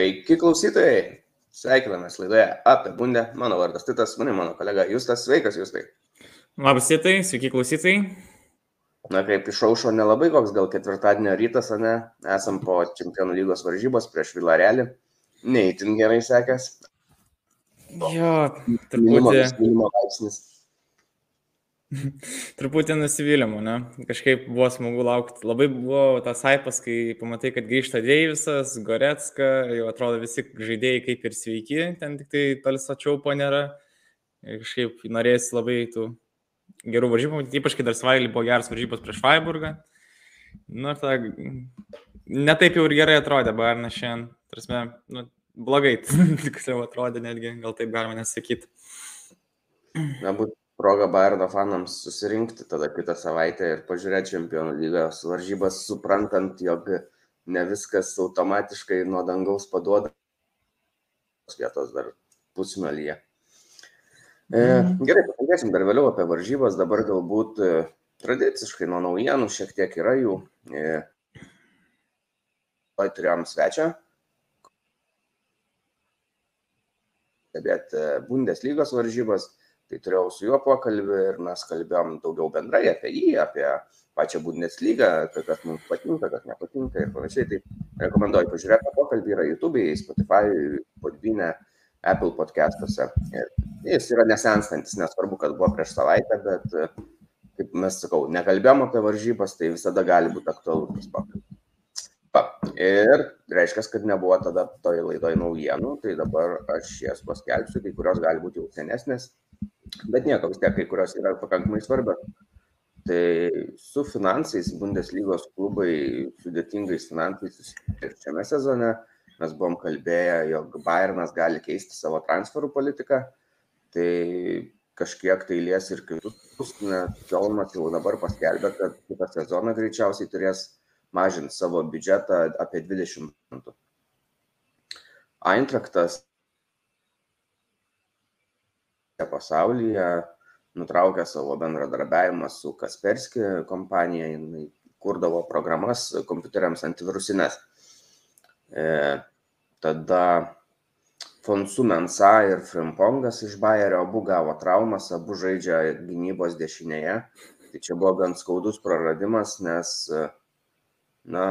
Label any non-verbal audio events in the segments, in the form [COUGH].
Sveiki klausytojai, sveikinamės laidoje apie bundę. Mano vardas Titas, mane mano kolega Justas. Sveikas, Justai. Labas, Titai, sveiki klausytojai. Na kaip išaušo nelabai koks, gal ketvirtadienio rytas, ne? Esam po Čempionų lygos varžybos prieš Vilarelį. Neįtin gerai sekęs. Jo, truputį, minimo laipsnis. [LAUGHS] truputį nusivylimų, ne? Kažkaip buvo smagu laukti. Labai buvo tas hypas, kai pamatai, kad grįžta Deivisas, Goretska, jau atrodo visi žaidėjai kaip ir sveiki, ten tik tai talsačiau po nėra. Ir kažkaip norės labai tų gerų varžybų, ypač kai dar savaitgalį buvo geras varžybos prieš Freiburgą. Nu, ta, netaip jau ir gerai atrodė Barnas šiandien. Tarsi, nu, blogai, [LAUGHS] tiksliau atrodė netgi, gal taip galima nesakyti. Na, būtų proga Bayerno fanams susirinkti tada kitą savaitę ir pažiūrėti Čempionų lygos varžybas, suprantant, jog ne viskas automatiškai nuo dangaus paduoda vietos dar pusmelyje. E, gerai, pakalbėsim dar vėliau apie varžybas, dabar galbūt e, tradiciškai nuo naujienų šiek tiek yra jų. E, turėjom svečią. Stebėti Bundeslygos varžybas, tai turėjau su juo pokalbį ir mes kalbėjom daugiau bendrai apie jį, apie pačią Bundeslygą, ka- kas mums patinka, kas nepatinka ir panašiai. Tai rekomenduoju pažiūrėti tą pokalbį, yra YouTube, Spotify, Podvinė, Apple podcastuose. Jis yra nesenstantis, nesvarbu, kad buvo prieš savaitę, bet kaip mes sakau, nekalbėjom apie varžybas, tai visada gali būti aktualus tas pokalbis. Va, ir reiškia, kad nebuvo tada toj laidoj naujienų, tai dabar aš jas paskelbsiu, kai kurios gali būti jau senesnės, bet nieko, vis tiek kai kurios yra pakankamai svarbios. Tai su finansais Bundeslygos klubai sudėtingais finansais ir šiame sezone. Mes buvom kalbėję, jog Bayernas gali keisti savo transferų politiką, tai kažkiek tai lies ir kitus, nes Jolmas jau dabar paskelbė, kad kitą sezoną greičiausiai turės mažinti savo biudžetą apie 20 procentų. Eintraktas pasaulyje nutraukė savo bendradarbiavimą su Kasperski kompanija, jinai kurdavo programas kompiuteriams antivirusinės. E, tada Fonsu Mensa ir Frimpongas iš Bayerio abu gavo traumas, abu žaidžia gynybos dešinėje. Tai čia buvo gan skaudus praradimas, nes na,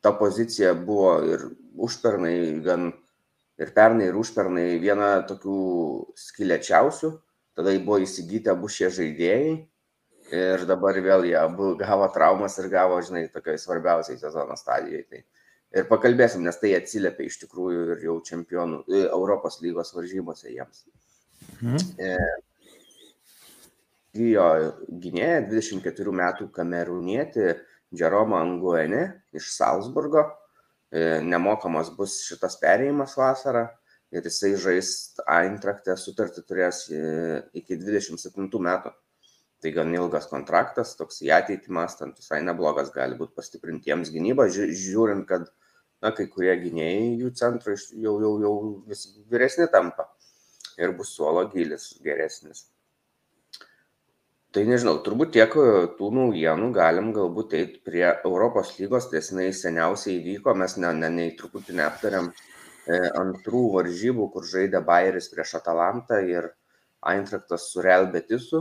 ta pozicija buvo ir užpernai gan ir pernai ir užpernai viena tokių skilėčiausių, tada buvo įsigyti abu šie žaidėjai ir dabar vėl jie abu [LAUGHS] gavo traumas ir gavo, žinai, tokiai svarbiausiai sezono stadijoje. Tai. Ir pakalbėsim, nes tai atsiliepia iš tikrųjų ir jau čempionų e, Europos lygos varžybose jiems. E, Gyjo gynėja 24 metų kamerūnietį Jeromą Anguenį iš Salzburgo e, nemokamas bus šitas perėjimas vasarą ir jisai žais Eintrachte sutartį turės e, iki 27 metų. Tai gan ilgas kontraktas, toks į ateitį mastant visai neblogas gali būti pastiprintiems gynybą, ži- žiūrint, kad na, kai kurie gynėjai jų centrai jau, jau, jau vis vyresni tampa ir bus suolo gilis geresnis. Tai nežinau, turbūt tiek e, tų naujienų galim galbūt eiti prie Europos lygos, tai jinai seniausiai įvyko, mes ne, ne, ne truputį neaptariam e, antrų varžybų, kur žaidė Bayeris prieš Atalantą ir Eintraktas su Real Betisu.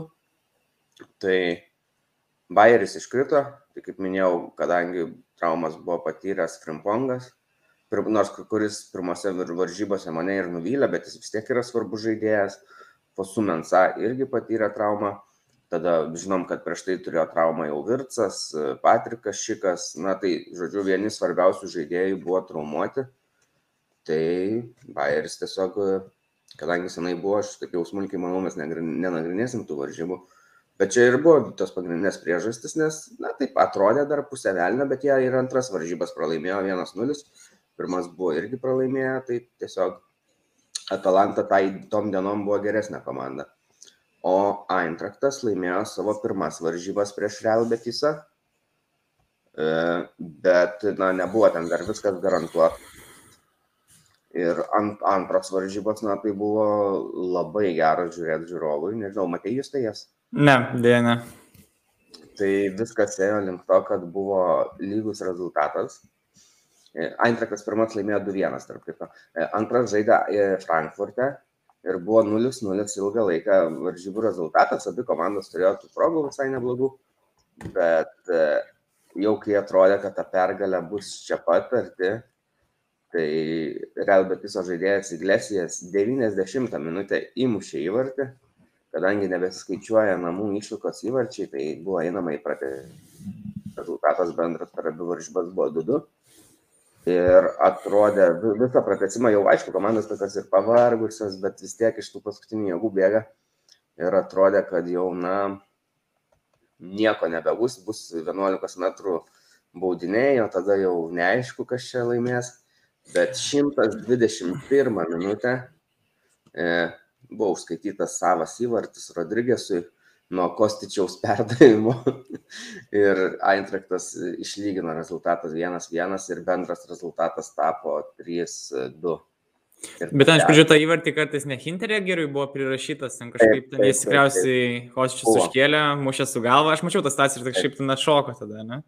Tai Bayeris iškrito, tai kaip minėjau, kadangi traumas buvo patyręs Frimpongas, nors kuris pirmose var- varžybose mane ir nuvylė, bet jis vis tiek yra svarbus žaidėjas. Fosumensa irgi patyrė traumą. Tada žinom, kad prieš tai turėjo traumą jau Vircas, Patrikas Šikas. Na tai, žodžiu, vieni svarbiausių žaidėjų buvo traumuoti. Tai Bayeris tiesiog, kadangi senai buvo, aš taip jau smulkiai manau, mes nenagrinėsim tų varžybų. Bet čia ir buvo tos pagrindinės priežastis, nes, na taip, atrodė dar pusę velnio, bet jie ir antras varžybas pralaimėjo 1-0. Pirmas buvo irgi pralaimėję, tai tiesiog Atalanta tai tom dienom buvo geresnė komanda. O Eintraktas laimėjo savo pirmas varžybas prieš Real Betisą. E, Bet, na, nebuvo ten dar viskas garantuota. Ir ant, antros varžybos, na, tai buvo labai geras žiūrėti žiūrovui. Nežinau, matei jūs tai jas? Ne, dėja, ne. Tai viskas ėjo link to, kad buvo lygus rezultatas. Eintraktas pirmas laimėjo 2-1, tarp kitko. Antras žaidė Frankfurte ir buvo 0-0 ilgą laiką varžybų rezultatas, abi komandos turėjo tų progų visai neblogų, bet jau kai atrodė, kad ta pergalė bus čia pat arti, tai Real Betiso žaidėjas Iglesijas 90 minutę įmušė įvartį, kadangi nebeskaičiuoja namų išlukos įvarčiai, tai buvo einama į pratę. Rezultatas bendras per abi varžybas buvo 2-2. Ir atrodė visą pratesimą jau aišku, komandos tokios ir pavargusios, bet vis tiek iš tų paskutinių jėgų bėga. Ir atrodė, kad jau, na, nieko nebebus, bus 11 metrų baudiniai, o tada jau neaišku, kas čia laimės. Bet 121 minutę e, buvo užskaitytas savas įvartis Rodrygėsui nuo Kostičiaus perdavimo [LAUGHS] ir Eintraktas išlygino rezultatas 1-1 ir bendras rezultatas tapo 3-2. Bet aš pažiūrėjau, tą įvartį kartais ne Hinteregeriui buvo prirašytas, ten kažkaip ten jis tikriausiai Kostičius užkėlė, mušė su galva, aš mačiau tas tas ir kažkaip ten atšoko tada, ne?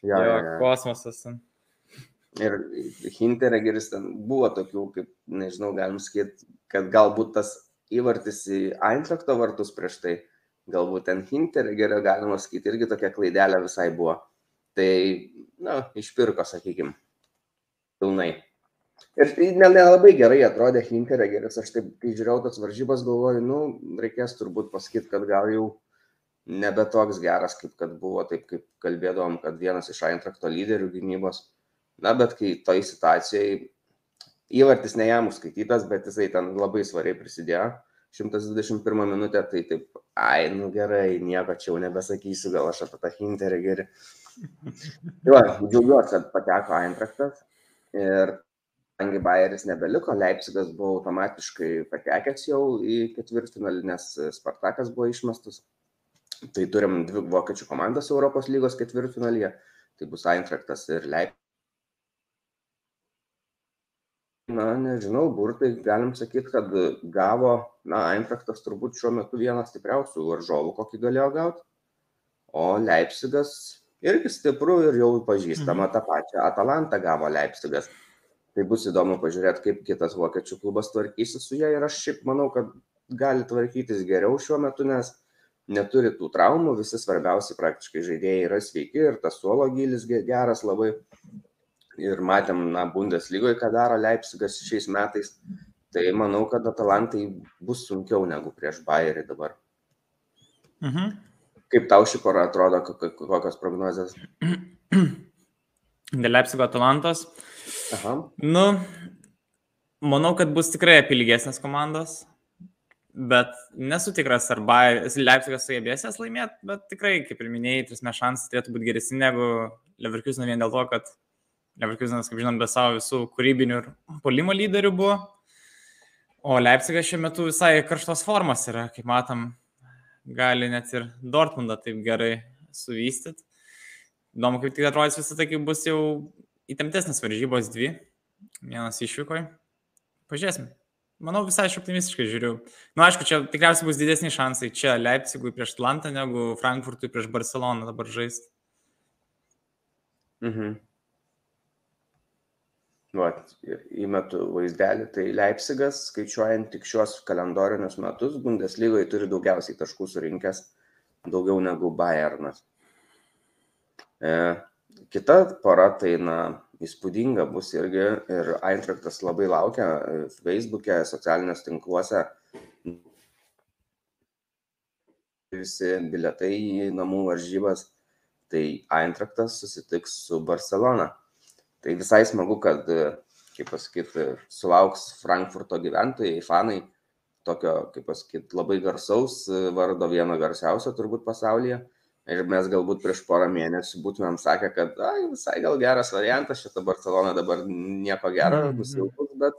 Ja, ja, ja. Kosmosas. Ten. Ir Hinteregeris ten buvo tokių, kaip, nežinau, galim sakyti, kad galbūt tas įvartis į Eintrakto vartus prieš tai galbūt ten Hinteregerio galima sakyti, irgi tokia klaidelė visai buvo. Tai, na, išpirko, sakykime, pilnai. Ir nelabai gerai atrodė Hinteregeris, aš taip, kai žiūrėjau tas varžybas, galvoju, nu, reikės turbūt pasakyti, kad gal jau nebe toks geras, kaip kad buvo, taip kaip kalbėdavom, kad vienas iš Eintrakto lyderių gynybos. Na, bet kai toj situacijai įvartis ne jam užskaitytas, bet jisai ten labai svariai prisidėjo 121 minutę, tai taip, ai, nu gerai, nieko čia jau nebesakysiu, gal aš apie tą Hinterį geri. Tai va, džiaugiuosi, kad pateko Eintraktas ir kadangi Bayeris nebeliko, Leipzigas buvo automatiškai patekęs jau į ketvirtfinalį, nes Spartakas buvo išmestas. Tai turim dvi vokiečių komandas Europos lygos ketvirtfinalyje, tai bus Eintraktas ir Leipzigas na nežinau burtai galim sakyt kad gavo na eintrachtas turbūt šiuo metu vienas stipriausių varžovų kokį galėjo gaut. O leipcigas irgi stipru ir jau pažįstama tą pačią atalantą gavo leipcigas tai bus įdomu pažiūrėt kaip kitas vokiečių klubas tvarkysis su ja ir aš šiaip manau kad gali tvarkytis geriau šiuo metu nes neturi tų traumų visi svarbiausi praktiškai žaidėjai yra sveiki ir tas suolo gylis geras labai ir matėm, na, Bundeslygoje, ką daro Leipzigas šiais metais. Tai manau, kad Atalantai bus sunkiau negu prieš Bayerį dabar. Mhm. Kaip tau ši pora atrodo, kokios prognozijas? [CLEARS THROAT] Dėl Leipzigo Atalantos. Aha. Nu, manau, kad bus tikrai apilgesnės komandos, bet nesu tikras, ar Leipzigas sugebės jas laimėti, bet tikrai, kaip ir minėjai, tris mes šansai turėtų būti geresni negu Leverkusen vien dėl to, kad Leverkusenas, kaip žinom, be savo visų kūrybinių ir polimo lyderių buvo. O Leipzigas šiuo metu visai karštos formos yra, kaip matom, gali net ir Dortmundą taip gerai suvystyti. Įdomu, kaip tik atrodys visą tai, kai bus jau įtemptesnės varžybos dvi. Vienas išvykoje. Pažiūrėsim. Manau, visai aš optimistiškai žiūriu. Na, nu, aišku, čia tikriausiai bus didesni šansai čia Leipzigui prieš Atlantą negu Frankfurtui prieš Barceloną dabar žaisti. Mhm. Vat, įmetu vaizdelį, tai Leipzigas, skaičiuojant tik šios kalendorinius metus, Bundeslygoje turi daugiausiai taškų surinkęs, daugiau negu Bayernas. E, kita pora, tai na, įspūdinga bus irgi ir Eintraktas labai laukia e, Facebook'e, socialiniuose tinkluose. Visi biletai į namų varžybas, tai Eintraktas susitiks su Barcelona tai visai smagu, kad, kaip pasakyti, sulauks Frankfurto gyventojai, fanai tokio, kaip pasakyti, labai garsaus vardo, vieno garsiausio turbūt pasaulyje. Ir mes galbūt prieš porą mėnesių būtumėm sakę, kad ai, visai gal geras variantas, šitą Barceloną dabar nieko gero, mhm. bus jaukus, bet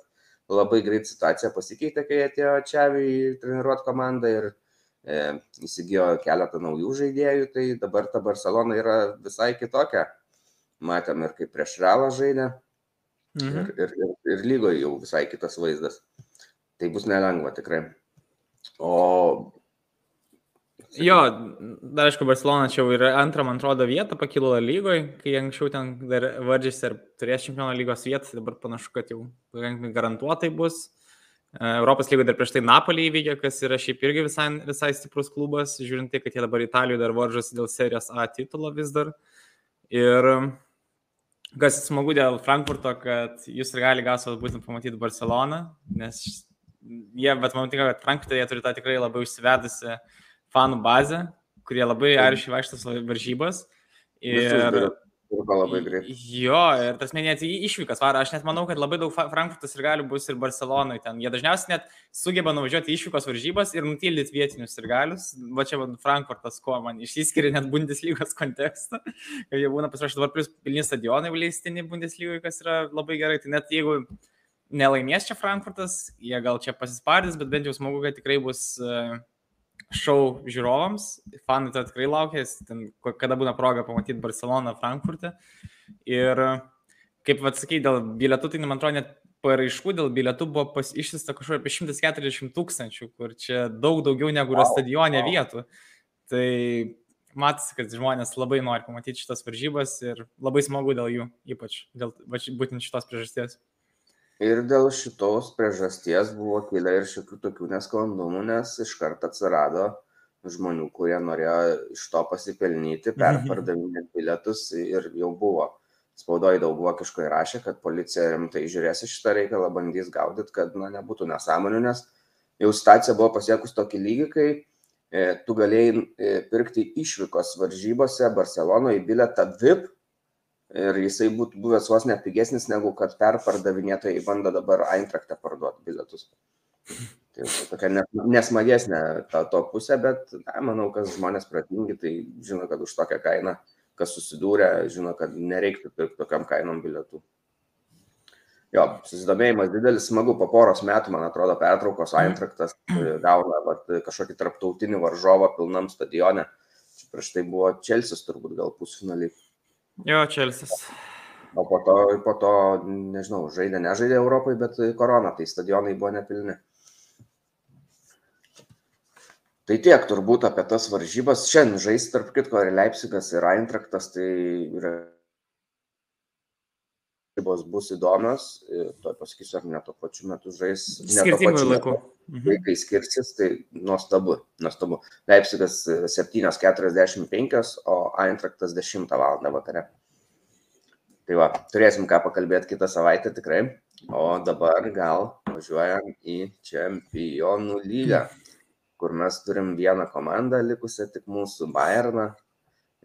labai greit situacija pasikeitė, kai atėjo Čiavi treniruot komandą ir e, įsigijo keletą naujų žaidėjų, tai dabar ta Barcelona yra visai kitokia matėm ir kaip prieš Realą žaidė. Mhm. Ir, ir, ir, ir lygoje jau visai kitas vaizdas. Tai bus nelengva tikrai. O Jo, dar aišku, Barcelona čia jau yra antrą, man atrodo, vietą pakilo lygoje, kai anksčiau ten dar varžėsi ir turės čempionų lygos vietą, tai dabar panašu, kad jau pakankamai garantuotai bus. E, Europos lygoje dar prieš tai Napolį įveikė, kas yra šiaip irgi visai, visai stiprus klubas, žiūrint tai, kad jie dabar Italijoje dar varžosi dėl serijos A titulo vis dar. Ir kas smagu dėl Frankfurto, kad jūs ir gali gasas būtent pamatyti Barceloną, nes jie, bet man tinka, kad Frankfurte jie turi tą tikrai labai užsivedusi fanų bazę, kurie labai aršiai vaikštas varžybas. Ir dirba labai greitai. Jo, ir tas net išvykas varo. Aš net manau, kad labai daug Frankfurtas ir gali bus ir Barcelonai ten. Jie dažniausiai net sugeba nuvažiuoti išvykos varžybas ir nutildyti vietinius ir galius. Va čia man Frankfurtas, ko man išsiskiria net Bundeslygos kontekstą. Kad [LAUGHS] jie būna pasiruošę dabar plus pilni stadionai leistini Bundeslygoje, kas yra labai gerai. Tai net jeigu nelaimės čia Frankfurtas, jie gal čia pasispardys, bet bent jau smagu, kad tikrai bus uh, šou žiūrovams, fanai to tikrai ten, kada būna proga pamatyti Barceloną, Frankfurtą. Ir kaip atsakai, dėl bilietų, tai man atrodo, net paraiškų dėl bilietų buvo išsista kažkur apie 140 tūkstančių, kur čia daug daugiau negu yra stadione wow. vietų. Tai matosi, kad žmonės labai nori pamatyti šitas varžybas ir labai smagu dėl jų, ypač dėl būtent šitos priežasties. Ir dėl šitos priežasties buvo kilę ir šiokių tokių nesklandumų, nes iškart atsirado žmonių, kurie norėjo iš to pasipelnyti, mhm. perpardavinėti bilietus ir jau buvo. Spaudoje daug vokiškai rašė, kad policija rimtai žiūrės į šitą reikalą, bandys gaudyti, kad na, nebūtų nesąmonių, nes jau situacija buvo pasiekus tokį lygį, kai e, tu galėjai e, pirkti išvykos varžybose Barcelonoje bilietą VIP ir jisai būtų buvęs vos net pigesnis negu kad perpardavinėtojai bando dabar Eintrachtą parduoti bilietus. Tai tokia nesmagesnė ta to pusė, bet na, manau, kad žmonės pratingi, tai žino, kad už tokią kainą, kas susidūrė, žino, kad nereiktų pirkti tokiam kainom bilietų. Jo, susidomėjimas didelis, smagu, po poros metų, man atrodo, pertraukos Eintraktas gauna vat, kažkokį tarptautinį varžovą pilnam stadione. Prieš tai buvo Čelsis turbūt gal pusfinaliai. Jo, Čelsis. O po to, po to, nežinau, žaidė, nežaidė Europai, bet korona, tai stadionai buvo nepilni. Tai tiek turbūt apie tas varžybas. Šiandien žais, tarp kitko, ir Leipzigas, ir Eintraktas, tai varžybos bus įdomios. Tuo pasakysiu, ar ne tuo pačiu metu žais. Skirtingų laikų. Mhm. Vaikai skirsis, tai nuostabu, nuostabu. Leipzigas 7.45, o Eintraktas 10 val. vakare. Tai va, turėsim ką pakalbėti kitą savaitę tikrai. O dabar gal važiuojam į Čempionų lygą, kur mes turim vieną komandą likusią, tik mūsų Bayerną.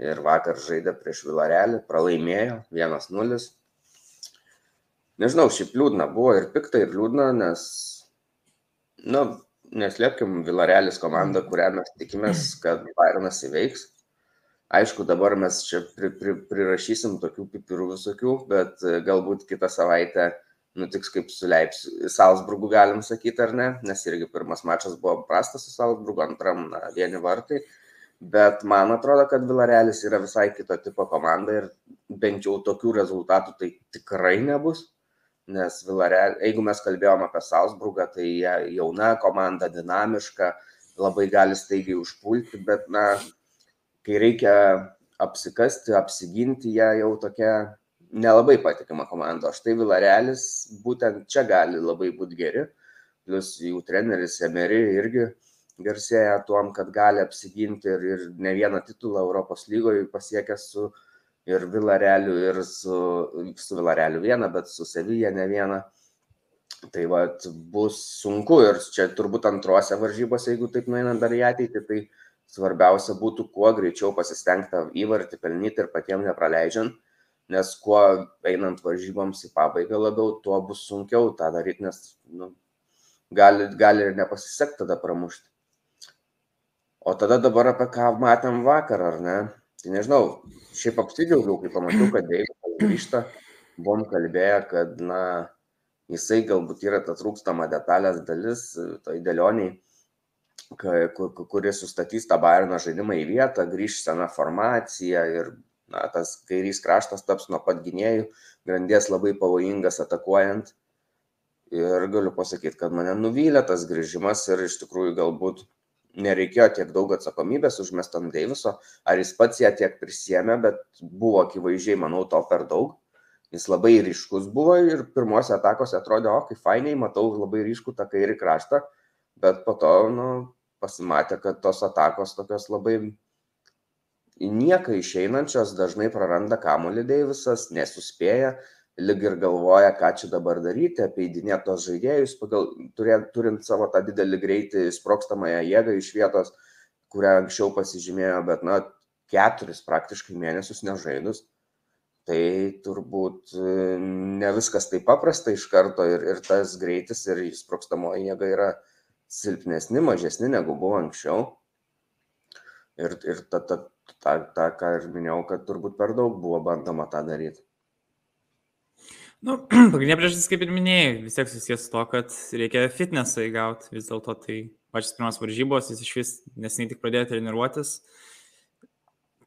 Ir vakar žaidė prieš Vilarelį, pralaimėjo 1-0. Nežinau, šiaip liūdna buvo ir pikta, ir liūdna, nes nu, neslėpkim, Vilarelis komanda, kurią mes tikimės, kad Bayernas įveiks. Aišku, dabar mes čia pri, pri, prirašysim tokių pipirų visokių, bet e, galbūt kitą savaitę nutiks kaip su Leips, Salzburgu, galim sakyti, ar ne, nes irgi pirmas mačas buvo prastas su Salzburgu, antram na, vieni vartai, bet man atrodo, kad Vilarelis yra visai kito tipo komanda ir bent jau tokių rezultatų tai tikrai nebus nes Vilarel, jeigu mes kalbėjom apie Salzburgą, tai jie jauna komanda, dinamiška, labai gali staigiai užpulti, bet, na, kai reikia apsikasti, apsiginti, jie jau tokia nelabai patikima komanda. O štai Vilarelis būtent čia gali labai būti geri, plus jų treneris Emery irgi garsėja tuom, kad gali apsiginti ir, ir ne vieną titulą Europos lygoje pasiekęs su ir Vilareliu, ir su, su Vilareliu vieną, bet su Sevilla ne vieną. Tai va, bus sunku ir čia turbūt antrose varžybose, jeigu taip nueinant dar į ateitį, tai svarbiausia būtų kuo greičiau pasistengti įvartį pelnyti ir patiems nepraleidžiant, nes kuo einant varžyboms į pabaigą labiau, tuo bus sunkiau tą daryti, nes nu, gali, gali ir nepasisekti tada pramušti. O tada dabar apie ką matėm vakar, ar ne? Tai nežinau, šiaip apsidžiaugiau, kai pamačiau, kad Deividas grįžta, buvom kalbėję, kad, na, jisai galbūt yra ta trūkstama detalės dalis, toj dėlioniai, kuris sustatys tą Bayerno žaidimą į vietą, grįž sena formacija ir na, tas kairys kraštas taps nuo pat gynėjų, grandies labai pavojingas atakuojant. Ir galiu pasakyti, kad mane nuvylė tas grįžimas ir iš tikrųjų galbūt nereikėjo tiek daug atsakomybės užmest ant Deiviso, ar jis pats ją tiek prisėmė, bet buvo akivaizdžiai, manau, to per daug. Jis labai ryškus buvo ir pirmose atakose atrodė, o kaip fainiai, matau labai ryškų tą kairį kraštą, bet po to nu, pasimatė, kad tos atakos tokios labai į nieką išeinančios, dažnai praranda kamuolį Deivisas, nesuspėja, lyg ir galvoja, ką čia dabar daryti, apeidinėti tos žaidėjus, pagal, turint, turint savo tą didelį greitį, sprokstamąją jėgą iš vietos, kurią anksčiau pasižymėjo, bet, na, keturis praktiškai mėnesius nežaidus. Tai turbūt e, ne viskas taip paprasta iš karto ir, ir tas greitis ir sprokstamoji jėga yra silpnesni, mažesni negu buvo anksčiau. Ir, ir ta, ta, ta, ta, ką ir minėjau, kad turbūt per daug buvo bandoma tą daryti. Nu, [CLEARS THROAT] pagrindinė priežastis, kaip ir minėjai, vis tiek susijęs su to, kad reikia fitnesą įgauti. Vis dėlto tai pačios pirmas varžybos, jis iš vis nesiniai tik pradėjo treniruotis.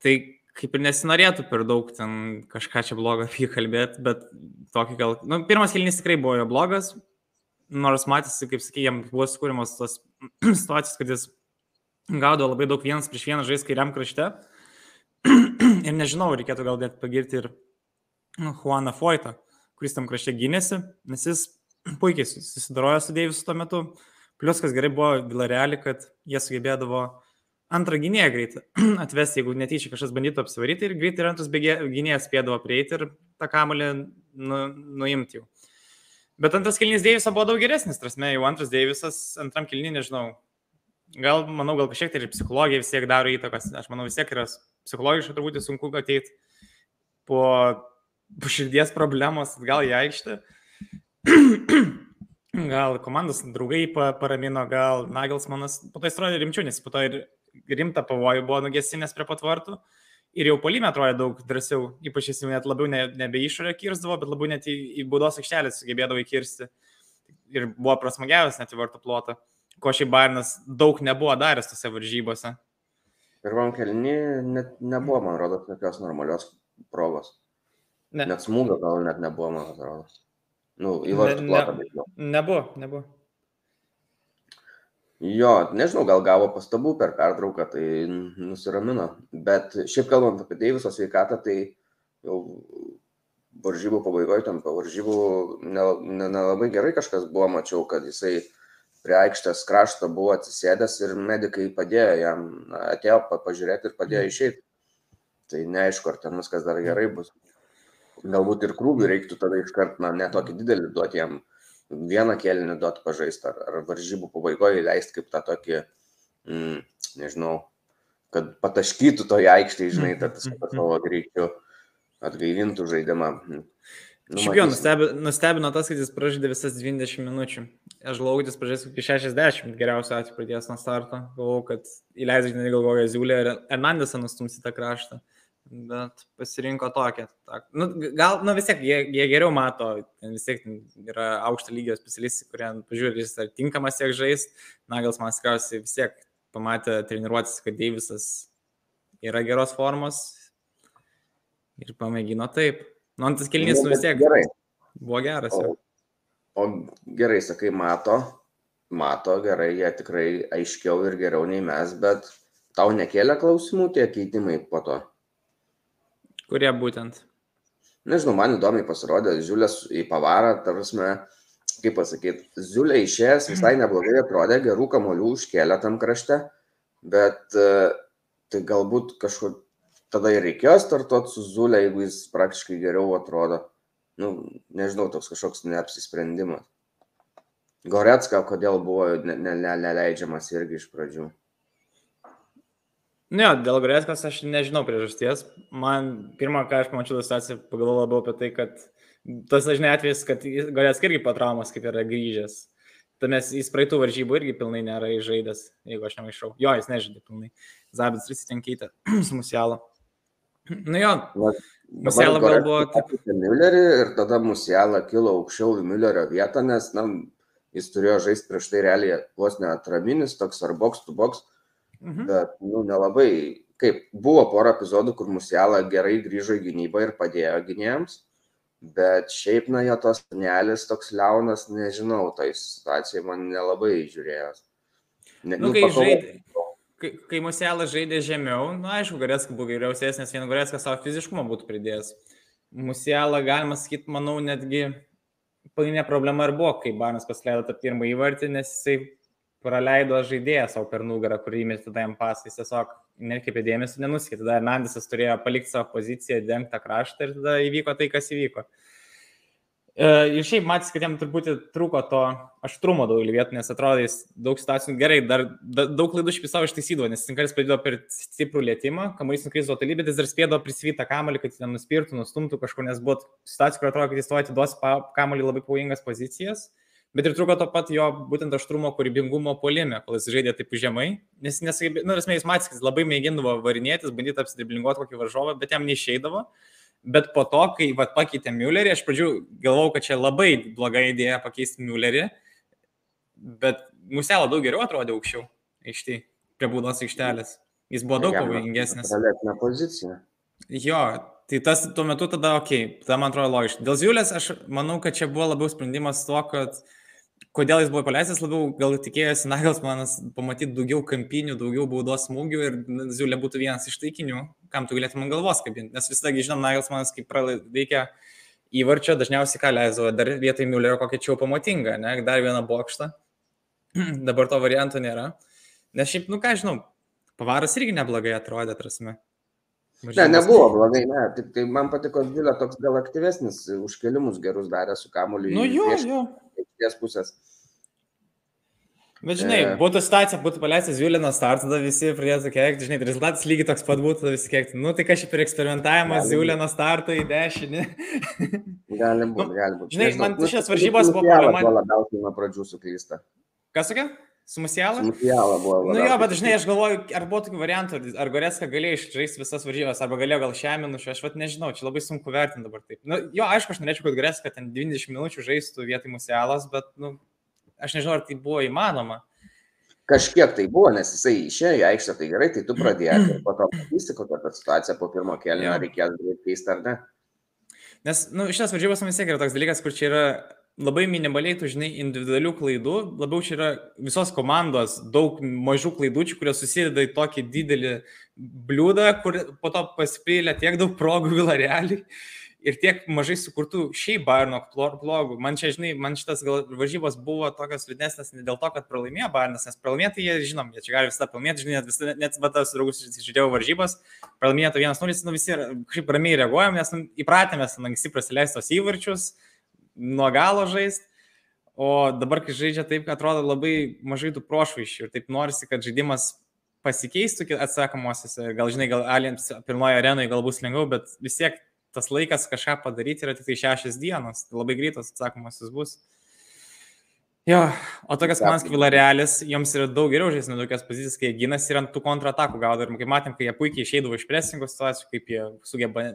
Tai kaip ir nesinorėtų per daug ten kažką čia blogo apie jį kalbėti, bet tokį gal... Nu, pirmas kelnys tikrai buvo jo blogas, nors matėsi, kaip sakė, jam buvo skūrimas tos [CLEARS THROAT] situacijos, kad jis gaudo labai daug vienas prieš vieną žais kairiam krašte. [CLEARS THROAT] ir nežinau, reikėtų gal net pagirti ir Juaną Foytą kuris tam krašte gynėsi, nes jis [CLEARS THROAT] puikiai susidarojo su Deivisu tuo metu. Plius, kas gerai buvo Vilarealį, kad jie sugebėdavo antrą gynėją greitai [CLEARS THROAT] atvesti, jeigu netyčia kažkas bandytų apsivaryti ir greitai ir antras gynėjas spėdavo prieiti ir tą kamalį nu, nuimti jau. Bet antras kilnys Deiviso buvo daug geresnis, prasme, jau antras Deivisas, antram kilnį, nežinau, gal, manau, gal kažkiek tai ir psichologija vis tiek daro įtakos, aš manau, vis tiek yra psichologiškai turbūt sunku ateiti po širdies problemos atgal į aikštę. gal komandos draugai paramino, gal Nagelsmanas, po to jis atrodė rimčiau, nes po to ir rimtą pavojų buvo nugesinęs prie patvartų. Ir jau polime atrodė daug drąsiau, ypač jis net labiau ne, nebe išorę kirzdavo, bet labiau net į, į baudos aikštelę sugebėdavo įkirsti. Ir buvo prasmagiavęs net į vartų plotą, ko šiaip Bairnas daug nebuvo daręs tose varžybose. Pirmam kelni net nebuvo, man rodo, tokios normalios progos. Ne. Net smūgio gal net nebuvo, man atrodo. Nu, į vartų plotą, bet jau. Nebuvo, nebuvo. Jo, nežinau, gal gavo pastabų per pertrauką, tai nusiramino. Bet šiaip kalbant apie Deiviso sveikatą, tai jau varžybų pabaigoje, tam po varžybų nelabai ne, ne gerai kažkas buvo, mačiau, kad jisai prie aikštės krašto buvo atsisėdęs ir medikai padėjo jam, atėjo pažiūrėti ir padėjo mhm. išeiti. Tai neaišku, ar ten viskas dar gerai bus galbūt ir krūvių reiktų tada iškart, na, ne tokį didelį duoti jam, vieną kėlinį duoti pažaisti, ar, ar varžybų pabaigoje leisti kaip tą tokį, mm, nežinau, kad pataškytų toje aikštėje, žinai, tad savo greičiu atgaivintų žaidimą. Nu, Šiaip jau nustebino, nustebino tas, kad jis pražaidė visas 20 minučių. Aš jis pražais iki 60, geriausiu atveju pradės nuo starto. Galvoju, kad įleidžiu, negalvoju, Ziulė ir Hernandesą nustumsi tą kraštą bet pasirinko tokią. Nu, gal, nu vis tiek, jie, jie geriau mato, vis tiek yra aukšto lygio specialistai, kurie pažiūrė, jis ar tinkamas tiek žaisti. Nagels man tikriausiai vis tiek pamatė treniruotis, kad Deivisas yra geros formos ir pamėgino taip. Nu, tas kilnys nu, vis tiek gerai. buvo geras. O, o gerai, sakai, mato, mato gerai, jie tikrai aiškiau ir geriau nei mes, bet tau nekėlė klausimų tie keitimai po to. Kurie būtent? Nežinau, man įdomiai pasirodė Ziulės į pavarą, tarsi, kaip pasakyti, Ziulė išėjęs visai [CLEARS THROAT] neblogai atrodė, gerų kamolių užkėlė tam krašte, bet e, tai galbūt kažkur tada ir reikėjo startuoti su Ziulė, jeigu jis praktiškai geriau atrodo. Nu, nežinau, toks kažkoks neapsisprendimas. Goretska, kodėl buvo neleidžiamas ne, ne, irgi iš pradžių. Ne, dėl Grėskos aš nežinau priežasties. Man pirmą, ką aš pamačiau situaciją, pagalvojau labiau apie tai, kad tas dažnai atvejis, kad Grėskas irgi po traumos kaip yra grįžęs. Tuomet jis praeitų varžybų irgi pilnai nėra žaidęs, jeigu aš nemaišau. Jo, jis nežaidė pilnai. Zabits vis ten keitė [CLEARS THROAT] su Musialo. Nu jo, Musialo gal buvo... Müllerį ir tada Musiala kilo aukščiau į Müllerio vietą, nes na, jis turėjo žaisti prieš tai realiai vos neatraminis, toks ar box to box Mhm. Bet, nu, nelabai. Kaip buvo pora epizodų, kur Musiala gerai grįžo į gynybą ir padėjo gynėjams, bet šiaip, na, jo tos nelis toks liaunas, nežinau, tai situacija man nelabai žiūrėjęs. Ne, nu, nu, kai žaidė. kai, kai Musialas žaidė žemiau, na, nu, aišku, Goretska buvo geriausias, nes vien Goretska savo fiziškumą būtų pridėjęs. Musialą, galima sakyti, manau, netgi pagrindinė problema ir buvo, kai Barnas pasileido tą pirmą įvartį, nes jisai praleido žaidėją savo per nugarą, kurį įmė tada jam pasą, jis tiesiog nekreipė dėmesio, nenuskė. Tada Hernandesas turėjo palikti savo poziciją, dengtą kraštą ir tada įvyko tai, kas įvyko. E, ir šiaip matys, kad jam turbūt trūko to aštrumo daugelį vietų, nes atrodo, jis daug situacijų gerai, dar da, daug klaidų šį savo ištaisydavo, nes Sinkaris padėjo per stiprų lėtymą, kamuolys nukrizo toli, bet jis dar spėdavo prisvytą kamuolį, kad jis nenuspirtų, nustumtų kažkur, nes buvo situacijų, kur atrodo, kad jis to atiduos kamuolį labai pavojingas pozicijas. Bet ir trūko to pat jo būtent aštrumo, kūrybingumo polime, kol jis žaidė taip žemai, nes nesugebėjo, nu, esmė, jis matys, kad labai mėgindavo varinėtis, bandyti apsidriblinguoti kokį varžovą, bet jam neišeidavo. Bet po to, kai vat, pakeitė Müllerį, aš pradžių galvojau, kad čia labai bloga idėja pakeisti Müllerį, bet Muselą daug geriau atrodė aukščiau, aikštį, prie būdos aikštelės. Jis buvo daug pavojingesnis. Galėtume poziciją. Jo, tai tas tuo metu tada, okei, okay, tada man atrodo logiška. Dėl Ziulės aš manau, kad čia buvo labiau sprendimas to, kad uh, kodėl jis buvo paleistas, labiau gal tikėjosi Nagelsmanas pamatyti daugiau kampinių, daugiau baudos smūgių ir Ziulė būtų vienas iš taikinių, kam tu galėtum galvos kabinti. Nes visągi žinom, Nagelsmanas kaip veikia įvarčio, dažniausiai ką leisdavo, dar vietoj Müllerio kokią čia pamatingą, ne, dar vieną bokštą. [CLEARS THROAT] Dabar to varianto nėra. Nes šiaip, nu ką žinau, pavaras irgi neblogai atrodė, prasme. Ne, nebuvo blogai, ne, tik tai man patiko Vilė toks gal aktyvesnis, užkelimus gerus darė su kamuoliu. Nu jo, jo ties pusės. Bet žinai, e... būtų situacija, būtų paleistas Julino startas, tada visi pradėtų keikti, žinai, rezultatas lygiai toks pat būtų, tada visi keikti. Nu, tai kažkaip ir eksperimentavimas, Julino startą į dešinį. gali būti, nu, gali būti. Žinai, man nu, šios varžybos buvo problema. Labiausiai nuo pradžių suklysta. Kas sakia? Su Musiala? Su Musiala buvo. Nu jo, bet žinai, aš galvoju, ar buvo tokių variantų, ar Goreska galėjo išžaisti visas varžybas, arba galėjo gal šią minutę, aš vat nežinau, čia labai sunku vertinti dabar taip. Nu, jo, aišku, aš norėčiau, kad Goreska ten 20 minučių žaistų vietoj Musialas, bet, nu, aš nežinau, ar tai buvo įmanoma. Kažkiek tai buvo, nes jisai išėjo į aikštę, tai gerai, tai tu pradėjai ir po to matysi, kokia ta situacija po pirmo kelio, reikės greitai keisti ar ne. Nes, nu, šitas varžybos man vis tiek yra toks dalykas, kur čia yra labai minimaliai, tu žinai, individualių klaidų, labiau čia yra visos komandos daug mažų klaidučių, kurios susideda į tokį didelį bliūdą, kur po to pasipylė tiek daug progų Vilarealiai ir tiek mažai sukurtų šiaip Bayerno blogų. Man čia, žinai, man šitas gal varžybos buvo tokios liūdnesnės ne dėl to, kad pralaimėjo Bayernas, nes pralaimėti jie, žinom, jie čia gali visą pralaimėti, žinai, net, visą, net batas draugus žiūrėjau varžybos, pralaimėjo 1-0, nu visi kažkaip ramiai reaguojam, nes nu, įpratėmės anksti prasileistos įvarčius, nuo galo žaisti. O dabar, kai žaidžia taip, kad atrodo labai mažai tų prošvaiščių ir taip norisi, kad žaidimas pasikeistų atsakomosiose, gal žinai, gal Aliens pirmoje arenoje gal bus lengviau, bet vis tiek tas laikas kažką padaryti yra tik tai šešias dienos, tai labai greitas atsakomasis bus. Jo, o tokias komandas kaip Vilarealis, joms yra daug geriau žaisti nuo tokias pozicijas, kai jie gynasi ir ant tų kontratakų gaudo. Ir kaip matėm, kai jie puikiai išeidavo iš presingo situacijų, kaip jie sugeba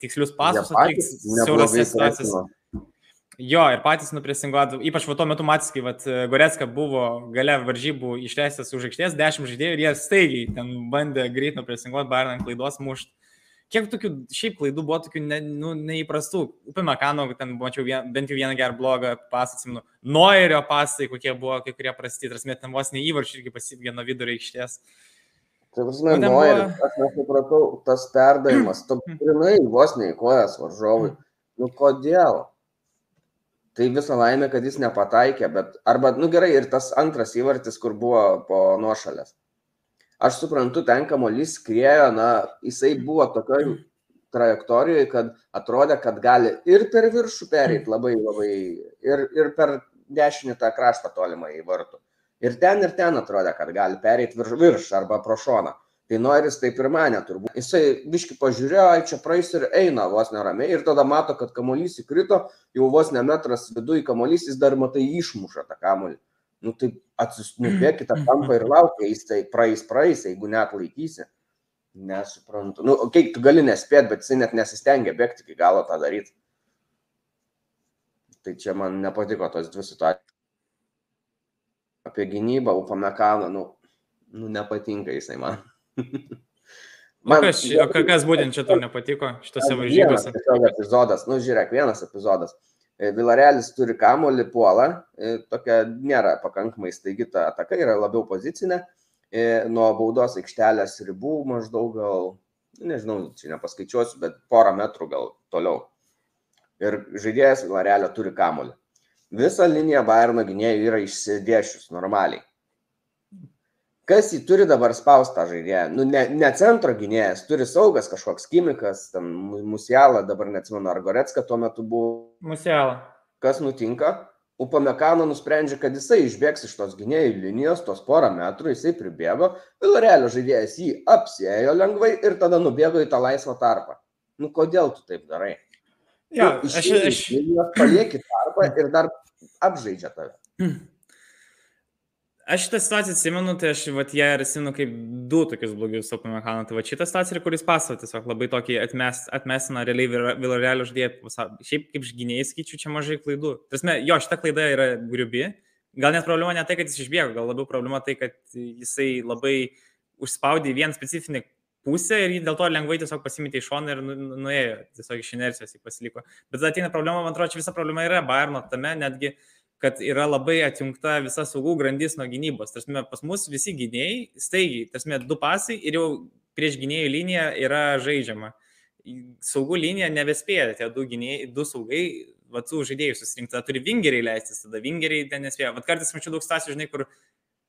tikslius pasus atlikti siaurose situacijose. Jo, ir patys nupresinguotų, ypač va tuo metu matys, kai vat, Goretska buvo gale varžybų išleistas už aikštės, 10 žaidėjų ir jie staigiai ten bandė greit nupresinguoti, Bayern klaidos mušti. Kiek tokių šiaip klaidų buvo, tokių ne, nu, neįprastų. Upė Mekano, ten mačiau vien, bent jau vieną gerą blogą pasą, atsimenu. Noirio pasai, kokie buvo, kai kurie prasti, tas met ten vos neįvarčiai irgi pasivė nuo vidurio aikštės. Tai prasme, nu, Noirio, buvo... aš nesupratau, tas perdavimas, tu [CLEARS THROAT] grinai vos neįkojas varžovui. Nu kodėl? Tai visą laimę, kad jis nepataikė, bet arba, nu gerai, ir tas antras įvartis, kur buvo po nuošalės. Aš suprantu, ten kamuolys skriejo, na, jisai buvo tokioje trajektorijoje, kad atrodė, kad gali ir per viršų pereiti labai, labai, ir, ir per dešinį tą kraštą tolimą į vartų. Ir ten, ir ten atrodė, kad gali pereiti virš, virš arba pro šoną. Tai Noiris taip ir mane turbūt. Jisai viški pažiūrėjo, ai čia praeis ir eina vos neramiai ir tada mato, kad kamuolys įkrito, jau vos ne metras viduje kamuolys, jis dar matai išmuša tą kamuolį. Nu tai atsisnubėkite tą kampą ir laukia, jis tai praeis, praeis, jeigu net laikysi. Nesuprantu. Nu, okei, okay, tu gali nespėt, bet jisai net nesistengia bėgti iki galo tą daryti. Tai čia man nepatiko tos dvi situacijos. Apie gynybą, Upamekaną, nu, nu nepatinka jisai man. Man, kas, o kas būtent čia tau nepatiko šitose varžybose? Tiesiog epizodas, nu žiūrėk, vienas epizodas. E, Vilarelis turi kamolį puolą, e, tokia nėra pakankamai staigi ta ataka, yra labiau pozicinė. nuo baudos aikštelės ribų maždaug gal, nežinau, čia nepaskaičiuosiu, bet porą metrų gal toliau. Ir žaidėjas Vilarelio turi kamolį. Visa linija Bayerno gynėjų yra išsidėšius normaliai. Kas jį turi dabar spaustą žaidėją? Nu, ne, ne centro gynėjas, turi saugas kažkoks kimikas, ten Musialą, dabar neatsimenu, ar Goretska tuo metu buvo. Musialą. Kas nutinka? Upamekano nusprendžia, kad jisai išbėgs iš tos gynėjų linijos, tos porą metrų, jisai pribėgo, Vilarelio žaidėjas jį apsėjo lengvai ir tada nubėgo į tą laisvą tarpą. Nu kodėl tu taip darai? Ja, aš, aš... Palieki tarpą ir dar apžaidžia tave. Aš šitą situaciją atsimenu, tai aš vat, ją ir atsimenu kaip du tokius blogius Sopo Mekano. Tai va šitą situaciją, kuris pasavo tiesiog labai tokį atmes, atmesina realiai Vilarealio žaidėją. Šiaip kaip žgynėjai skaičiu, čia mažai klaidų. Tasme, jo, šita klaida yra griubi. Gal net problema ne tai, kad jis išbėgo, gal labiau problema tai, kad jisai labai užspaudė vieną specifinį pusę ir jį dėl to lengvai tiesiog pasimitė iš šono ir nu, nu, nuėjo, tiesiog iš inercijos jį pasiliko. Bet ateina problema, man atrodo, čia visa problema yra Bayerno tame, netgi uh, kad yra labai atjungta visa saugų grandis nuo gynybos. Tarsi pas mus visi gynėjai, staigiai, tarsi du pasai ir jau prieš gynėjų liniją yra žaidžiama. Saugų linija nebespėja, tie du gynėjai, du saugai, vatsų žaidėjų susirinkti, tada turi vingeriai leistis, tada vingeriai ten nespėja. Vat kartais mačiau daug stacijų, žinai, kur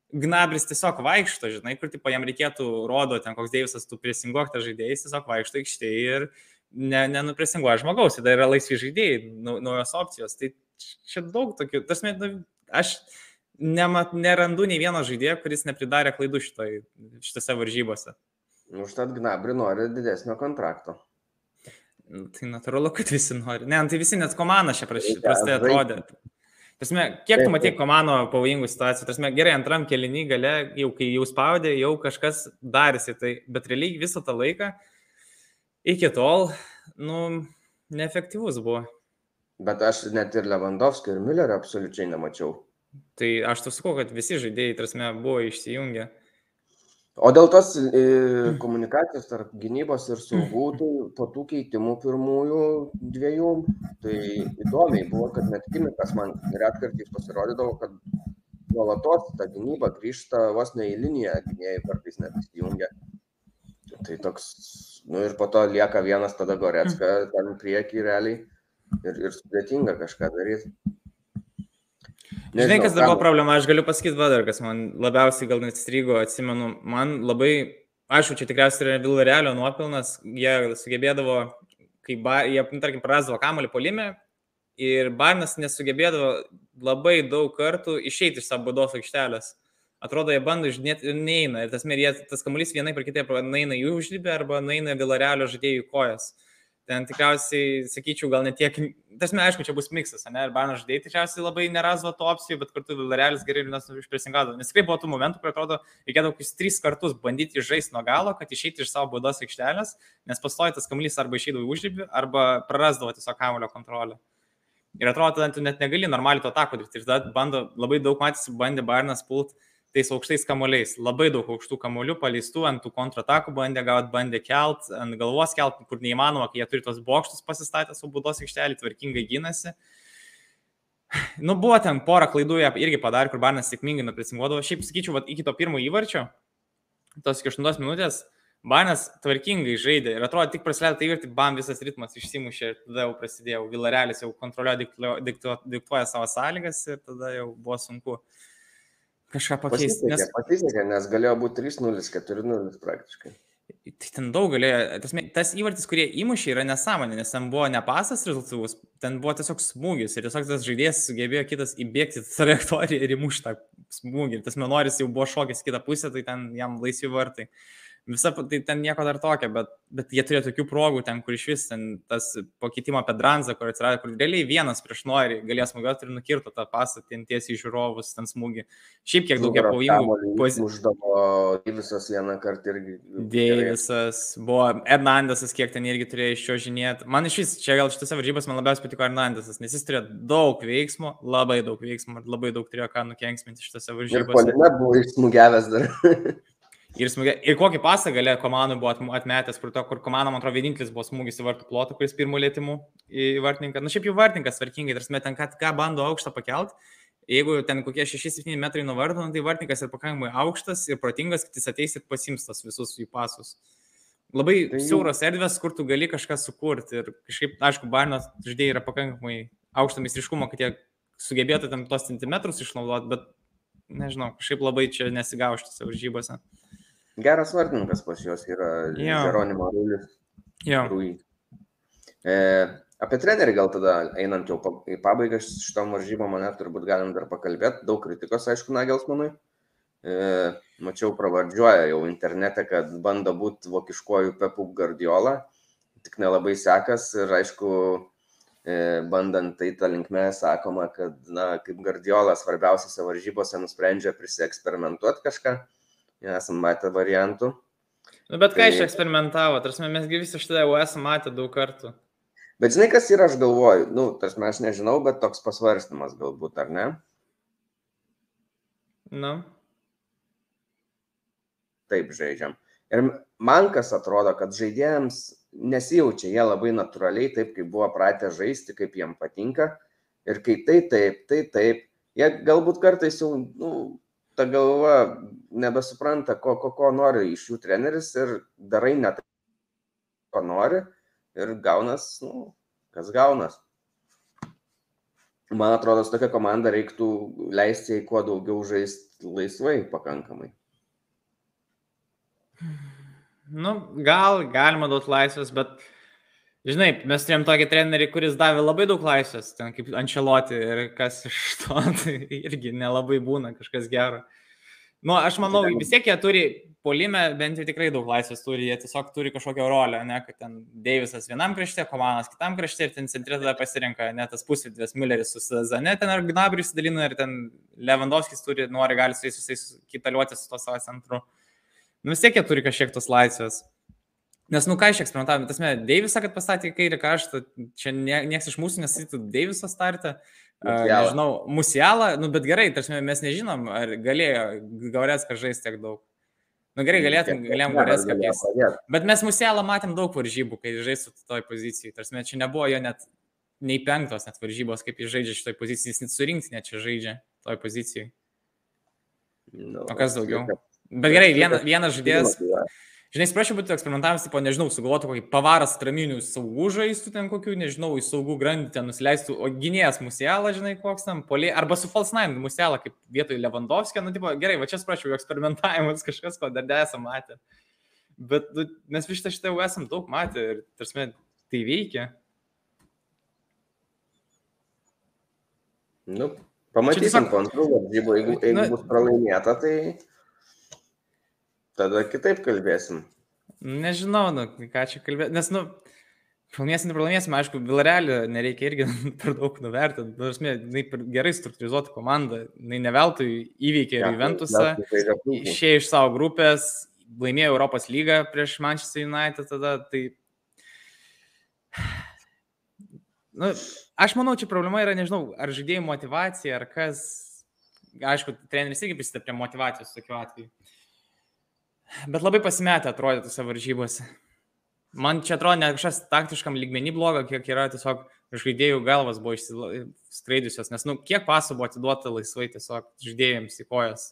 Gnabris tiesiog vaikšto, žinai, kur tipo, jam reikėtų, rodo, ten koks Deivisas, tu presinguok tą žaidėją, jis tiesiog vaikšto aikštėje ir ne, nenupresinguoja žmogaus, tada yra laisvi žaidėjai, naujos opcijos. Tai čia daug tokių, tas met, nu, aš nemat, nerandu nei vieno žaidėjo, kuris nepridarė klaidų šitoj, šitose varžybose. Nu, užtat Gnabri nori didesnio kontrakto. Nu, tai natūralu, kad visi nori. Ne, tai visi net komanda čia prastai atrodė. Tasme, kiek tu matai komando pavojingų situacijų? Tasme, gerai, antram kelinį gale, jau kai jau spaudė, jau kažkas darėsi, tai, bet realiai visą tą laiką iki tol, nu, neefektyvus buvo. Bet aš net ir Lewandowskio ir Müllerio absoliučiai nemačiau. Tai aš tu sakau, kad visi žaidėjai, tarsi, buvo išsijungę. O dėl tos e, komunikacijos tarp gynybos ir saugų, tai po tų keitimų pirmųjų dviejų, tai įdomiai buvo, kad net Kimikas man retkartais pasirodydavo, kad nuolatos ta gynyba grįžta vos ne į liniją, gynėjai kartais net įsijungia. Tai toks, nu ir po to lieka vienas tada Goretska ten prieki realiai ir, ir sudėtinga kažką daryti. Nežinau, Žinai, kas dar buvo problema, aš galiu pasakyti, va, dar kas man labiausiai gal net strigo, atsimenu, man labai, aišku, čia tikriausiai yra Villarealio nuopilnas, jie sugebėdavo, kai, ba, jie, nu, tarkim, prarasdavo kamalį polime ir Barnas nesugebėdavo labai daug kartų išeiti iš savo baudos aikštelės. Atrodo, jie bando žinėti ir neina. Ir tas, merė, tas kamuolys vienai per kitaip naina jų užlybę arba naina Villarealio žaidėjų kojas. Uh, ten tikriausiai, sakyčiau, gal net tiek, tasme, aišku, čia bus miksas, ne, ir Barnas žaidėjai tikriausiai labai nerasdo to opcijų, bet kartu Villarealis gerai ir išpresingavo. Nes tikrai buvo tų momentų, kur atrodo, reikėdavo kokius tris kartus bandyti žaisti nuo galo, kad išeiti iš savo baudos aikštelės, nes pastoji tas kamuolys arba išeidavo į užrybį, arba prarasdavo tiesiog kamulio kontrolę. Ir atrodo, tada tu net negali normaliai to tako daryti. Ir tada bando, labai daug matys, bandė Barnas pult tais aukštais kamuoliais. Labai daug aukštų kamuolių paleistų, ant tų kontratakų bandė gauti, bandė kelt, ant galvos kelt, kur neįmanoma, kai jie turi tos bokštus pasistatę su būdos aikštelį, tvarkingai gynasi. Nu, buvo ten porą klaidų, jie irgi padarė, kur Barnas sėkmingai nupresinguodavo. Šiaip sakyčiau, va, iki to pirmo įvarčio, tos iki 8 minutės, Barnas tvarkingai žaidė ir atrodo, tik prasidėjo tai įvartį, bam, visas ritmas išsimušė ir tada jau prasidėjo, Vilarelis jau kontroliuoja, diktuoja savo sąlygas ir tada jau buvo sunku. Uh, kažką pakeisti. Pasisekė, nes... pasisekė, nes galėjo būti 3-0, 4-0 praktiškai. Tai ten daug galėjo, tas, tas įvartis, kurie įmušė, yra nesąmonė, nes ten buvo ne pasas rezultatyvus, ten buvo tiesiog smūgis ir tiesiog tas žaidėjas sugebėjo kitas įbėgti trajektoriją ir įmušti tą smūgį. Tas menoris jau buvo šokęs kitą pusę, tai ten jam laisvi vartai. Uh, visa, tai ten nieko dar tokio, bet, bet jie turėjo tokių progų ten, kur iš vis ten tas pakeitimo apie Dranzą, kur atsirado, kur realiai vienas prieš nori galės smūgiuoti ir nukirto tą pasą ten tiesiai žiūrovus, ten smūgį. Šiaip kiek daug pavojingų pozicijų. Uždavo Deivisas vieną kartą irgi. Deivisas, buvo Hernandesas, kiek ten irgi turėjo iš jo žinėti. Man iš vis, čia gal šitose varžybose man labiausiai patiko Hernandesas, nes jis turėjo daug veiksmų, labai daug veiksmų ir labai daug turėjo ką nukenksminti šitose varžybose. Ir polime buvo išsmūgiavęs dar. [LAUGHS] Ir, smūgė, ir kokį pasą galė komandų buvo atmetęs, kur, to, kur komanda, man atrodo, vienintelis buvo smūgis į vartų plotą, kuris pirmų lėtimų į vartininką. Na, nu, šiaip jau vartininkas tvarkingai, tarsi ten ką, ką bando aukštą pakelt. jeigu ten kokie 6-7 metrai nuo vartų, nu, tai vartininkas yra pakankamai aukštas ir protingas, kad jis ateis ir pasims tas visus jų pasus. Labai tai... siauros erdvės, kur tu gali kažką sukurti. Ir kažkaip, aišku, Barno žaidėjai yra pakankamai aukšto mistriškumo, kad jie sugebėtų tam tos centimetrus išnaudoti, bet nežinau, kažkaip labai čia nesigaušti savo žybose. Geras vardininkas pas juos yra Jeronimo Rūlis. Jo. Rūj. E, apie trenerį gal tada einant jau į pabaigą šitom varžybom, mane turbūt galim dar pakalbėti. Daug kritikos, aišku, Nagelsmanui. E, mačiau pravardžiuoja jau internete, kad bando būti vokiškuoju Pepu Guardiola, tik nelabai sekas ir aišku, e, bandant tai tą linkmę sakoma, kad, na, kaip Guardiola svarbiausiose varžybose nusprendžia prisieksperimentuoti kažką, esam matę variantų. Nu, bet ką tai... iš eksperimentavo, tarsi mes visi šitą jau esame matę daug kartų. Bet žinai, kas yra, aš galvoju, nu, tarsi aš nežinau, bet toks pasvarstymas galbūt, ar ne? Nu taip žaidžiam. Ir man kas atrodo, kad žaidėjams nesijaučia jie labai natūraliai, taip kaip buvo pratę žaisti, kaip jiem patinka. Ir kai tai taip, tai taip, jie galbūt kartais jau, nu, ta galva nebesupranta, ko, ko, ko nori iš jų treneris ir darai ne tai, ko nori ir gaunas, nu, kas gaunas. Man atrodo, su tokia komanda reiktų leisti jai kuo daugiau žaisti laisvai pakankamai. Nu, gal galima duoti laisvės, bet, žinai, mes turėjom tokį trenerį, kuris davė labai daug laisvės, ten kaip Ančeloti ir kas iš to, [LAUGHS] tai irgi nelabai būna kažkas gero. Nu, aš manau, vis tiek jie turi polime, bent jau tikrai daug laisvės turi, jie tiesiog turi kažkokią rolę, ne, kad ten Deivisas vienam krašte, Komanas kitam krašte ir ten centre tada pasirenka, net tas pusvidės Mülleris su Zane, ten ar Gnabrius dalina ir ten Lewandowskis turi, nori, gali su jais kitaliuotis su to savo centru. Nu vis tiek jie turi kažkiek tos laisvės. Nes, nu ką iš eksperimentavimo, tas mes Deivisą, kad pastatė į kairį kraštą, čia nie, niekas iš mūsų nesakytų Deiviso startą, uh, nežinau, Musialą, nu bet gerai, tarsi mes nežinom, ar galėjo Gaurėską žaisti tiek daug. Nu gerai, galėtum, galėjom Gaurėską keisti. Bet mes Musialą matėm daug varžybų, kai žaistų toj pozicijai, tarsi čia nebuvo jo net nei penktos net varžybos, kaip jis žaidžia šitoj pozicijai, jis net surinkti net čia žaidžia toj pozicijai. No, o kas daugiau? Bet gerai, vienas, vienas žaidėjas. Žinai, sprašiau būtų eksperimentavimas, tipo, nežinau, sugalvotų kokį pavaras traminių saugų žaistų ten kokių, nežinau, į saugų grandį ten nusileistų, o gynėjas musialą, žinai, koks tam, polė, arba su falsnaim musialą, kaip vietoj Lewandowskio, nu, tipo, gerai, va čia sprašiau, eksperimentavimas [LAUGHS] kažkas, ko dar nesam matę. Bet nu, mes vis šitą šitą jau esam daug matę ir, tarsi, tai veikia. Nu, pamatysim varžybų, jeigu, jeigu nu, bus pralaimėta, tai Tada kitaip kalbėsim. Nežinau, nu, ką čia kalbėti, nes, nu, pralaimėsim, pralaimėsim, aišku, Vilarelį nereikia irgi [LAUGHS] per daug nuvertinti, nu, esmė, jinai gerai struktūrizuota komanda, jinai neveltui įveikė ja, Juventusą, išėjo iš savo grupės, laimėjo Europos lygą prieš Manchester United, tada tai... [SIGHS] Nu, aš manau, čia problema yra, nežinau, ar žaidėjų motivacija, ar kas, aišku, treneris irgi prisideda prie motivacijos tokiu atveju. Bet labai pasimetę atrodė tose varžybose. Man čia atrodo ne kažkas taktiškam lygmenį blogo, kiek yra tiesiog žaidėjų galvas buvo išskraidusios, nes, nu, kiek pasų buvo atiduota laisvai tiesiog žaidėjams į kojas.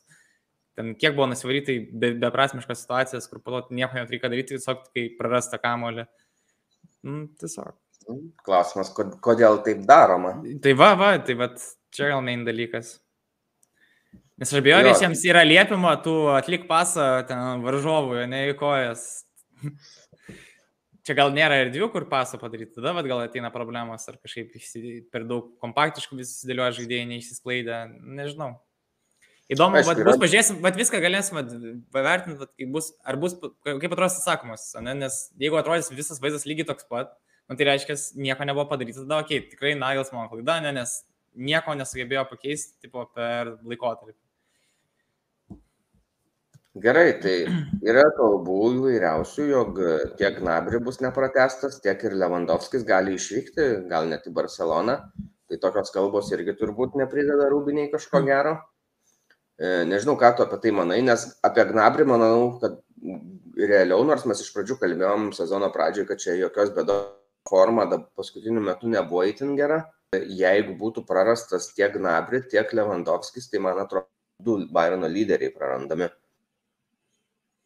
Ten kiek buvo nusivaryti be, beprasmiškas situacijas, kur po to nieko nereikia daryti, tiesiog kai prarasta kamolį. Nu, tiesiog. Klausimas, kodėl taip daroma? Tai va, va, tai va, čia gal main dalykas. Nes aš ar jiems yra liepima, tu atlik pasą ten varžovui, ne į kojas. Čia gal nėra erdvių, kur pasą padaryti, tada vat, gal ateina problemos, ar kažkaip per daug kompaktiškų visi dėlioja žaidėjai neišsisklaidę, nežinau. Įdomu, Aišku, bus, pažiūrėsim, bet viską galėsim pavertinti, bus, ar bus, kaip atrodys atsakymas, ne? nes jeigu atrodys visas vaizdas lygiai toks pat, nu, tai reiškia, nieko nebuvo padaryta, tada, okei, okay, tikrai Nagels mano klaida, ne, nes nieko nesugebėjo pakeisti tipo, per laikotarpį. Gerai, tai [CLEARS THROAT] yra kalbų įvairiausių, jog tiek Nabri bus nepratestas, tiek ir Lewandowskis gali išvykti, gal net į Barceloną. Tai tokios kalbos irgi turbūt neprideda rūbiniai kažko gero. E, nežinau, ką tu apie tai manai, nes apie Gnabri manau, kad realiau, nors mes iš pradžių kalbėjom sezono pradžioje, kad čia jokios bėdos forma paskutiniu metu nebuvo itin gera. jeigu būtų prarastas tiek Gnabri, tiek Lewandowskis, tai man atrodo, du Bayerno lyderiai prarandami.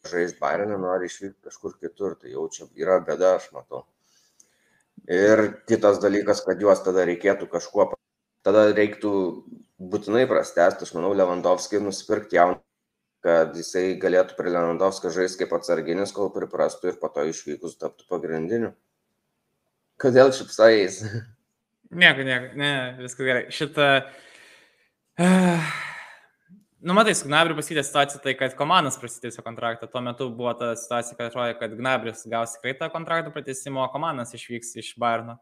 Žaisti Bayerną nori išvykti kažkur kitur, tai jau čia yra bėda, aš matau. Ir kitas dalykas, kad juos tada reikėtų kažkuo, tada reiktų būtinai prastesti, aš manau, Lewandowskį nusipirkti jauną, kad jisai galėtų prie Lewandowskio žaisti kaip atsarginis, kol priprastų ir po to išvykus taptų pagrindiniu. Kodėl šipsais? Nieko, nieko, ne, viskas gerai. Šitą... Uh, nu, matai, su Gnabriu pasikeitė situacija tai, kad komandas prasidėjo kontraktą. Tuo metu buvo ta situacija, kad atrodė, kad Gnabris gaus tikrai tą kontraktų pratesimo, o komandas išvyks iš Barno.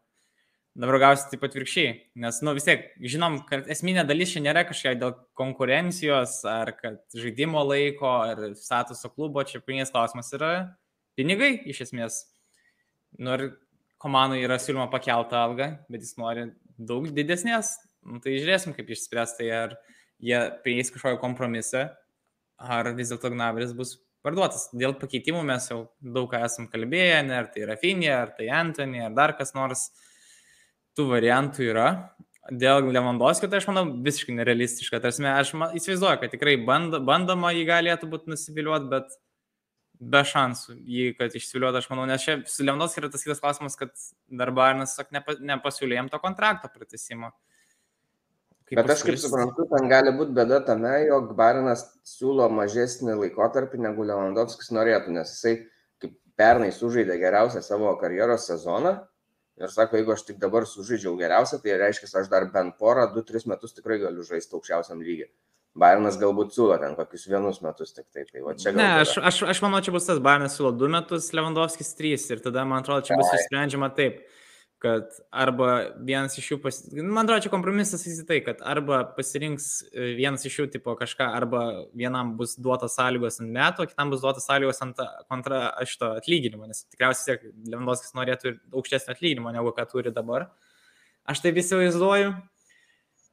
Dabar gausi taip pat virkščiai, nes, nu, vis tiek, žinom, kad esminė dalis čia nėra kažkokia dėl konkurencijos, ar kad žaidimo laiko, ar statuso klubo, čia pinigas klausimas yra pinigai, iš esmės. Nu, ir komandai yra siūloma pakeltą algą, bet jis nori daug didesnės, nu, tai žiūrėsim, kaip išspręs tai, ar jie prieis kažkokią kompromisą, ar vis dėlto Gnabris bus parduotas. Dėl pakeitimų mes jau daug ką esam kalbėję, ne, ar tai Rafinė, ar tai Antony, ar dar kas nors. Tų variantų yra. Dėl Lewandowskio, tai aš manau, visiškai nerealistiška. Tarsi, aš įsivaizduoju, kad tikrai band, bandoma jį galėtų būti nusiviliuoti, bet be šansų jį, kad išsiviliuotų, aš manau, nes čia su Leonos yra tas kitas klausimas, kad dar Bairnas nepa, nepasiūlė jam to kontrakto pratesimo. Kaip Bet aš kaip suprantu, ten gali būti bėda tame, jog Bairnas siūlo mažesnį laikotarpį negu Lewandowskis norėtų, nes jisai kaip pernai sužaidė geriausią savo karjeros sezoną ir sako, jeigu aš tik dabar sužaidžiau geriausią, tai reiškia, aš dar bent porą, du, tris metus tikrai galiu žaisti aukščiausiam lygiui. Bairnas galbūt siūlo ten kokius vienus metus tik tai. tai va, ne, aš, aš, aš manau, čia bus tas Bairnas siūlo du metus, Lewandowskis trys ir tada, man atrodo, čia bus išsprendžiama taip, kad arba vienas iš jų, pas... man atrodo, čia kompromisas į tai, kad arba pasirinks e, vienas iš jų tipo kažką, arba vienam bus duotas sąlygos ant metų, kitam bus duotas sąlygos ant kontra šito atlyginimo, nes tikriausiai tiek Lewandowskis norėtų ir aukštesnio atlyginimo negu ką turi dabar. Aš taip įsivaizduoju.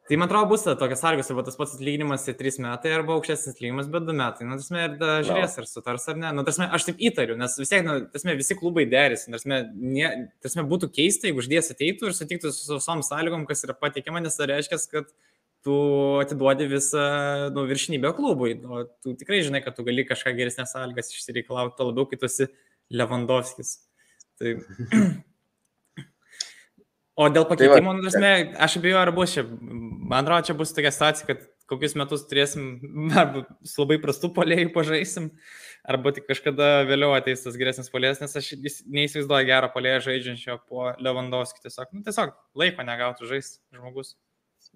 Tai man atrodo, bus tokios sąlygos, arba tas pats atlyginimas į 3 metai, arba aukštesnis atlyginimas, bet 2 metai. Nu, tasme, ir žiūrės, ar sutars ar ne. Nu, tasme, aš taip įtariu, nes vis tiek, nu, tasme, visi klubai derisi. Ne, tasme, būtų keista, jeigu uždės ateitų ir sutiktų su visom sąlygom, kas yra pateikiama, nes tai reiškia, kad tu atiduodi visą nu, viršinybę klubui. O tu tikrai žinai, kad tu gali kažką geresnės sąlygas išsireikalauti, labiau, kai tu esi Lewandowskis. Tai [LAUGHS] O dėl pakeitimo, tai va, prasme, aš abejoju, ar bus čia. Man atrodo, čia bus tokia situacija, kad kokius metus turėsim, [LAUGHS] arba su labai prastu polėjų pažaisim, arba tik kažkada vėliau ateis tas geresnis polėjas, nes aš neįsivaizduoju gerą polėją žaidžiančio po Lewandowski. Tiesiog, nu, tiesiog laiko negautų žaisti žmogus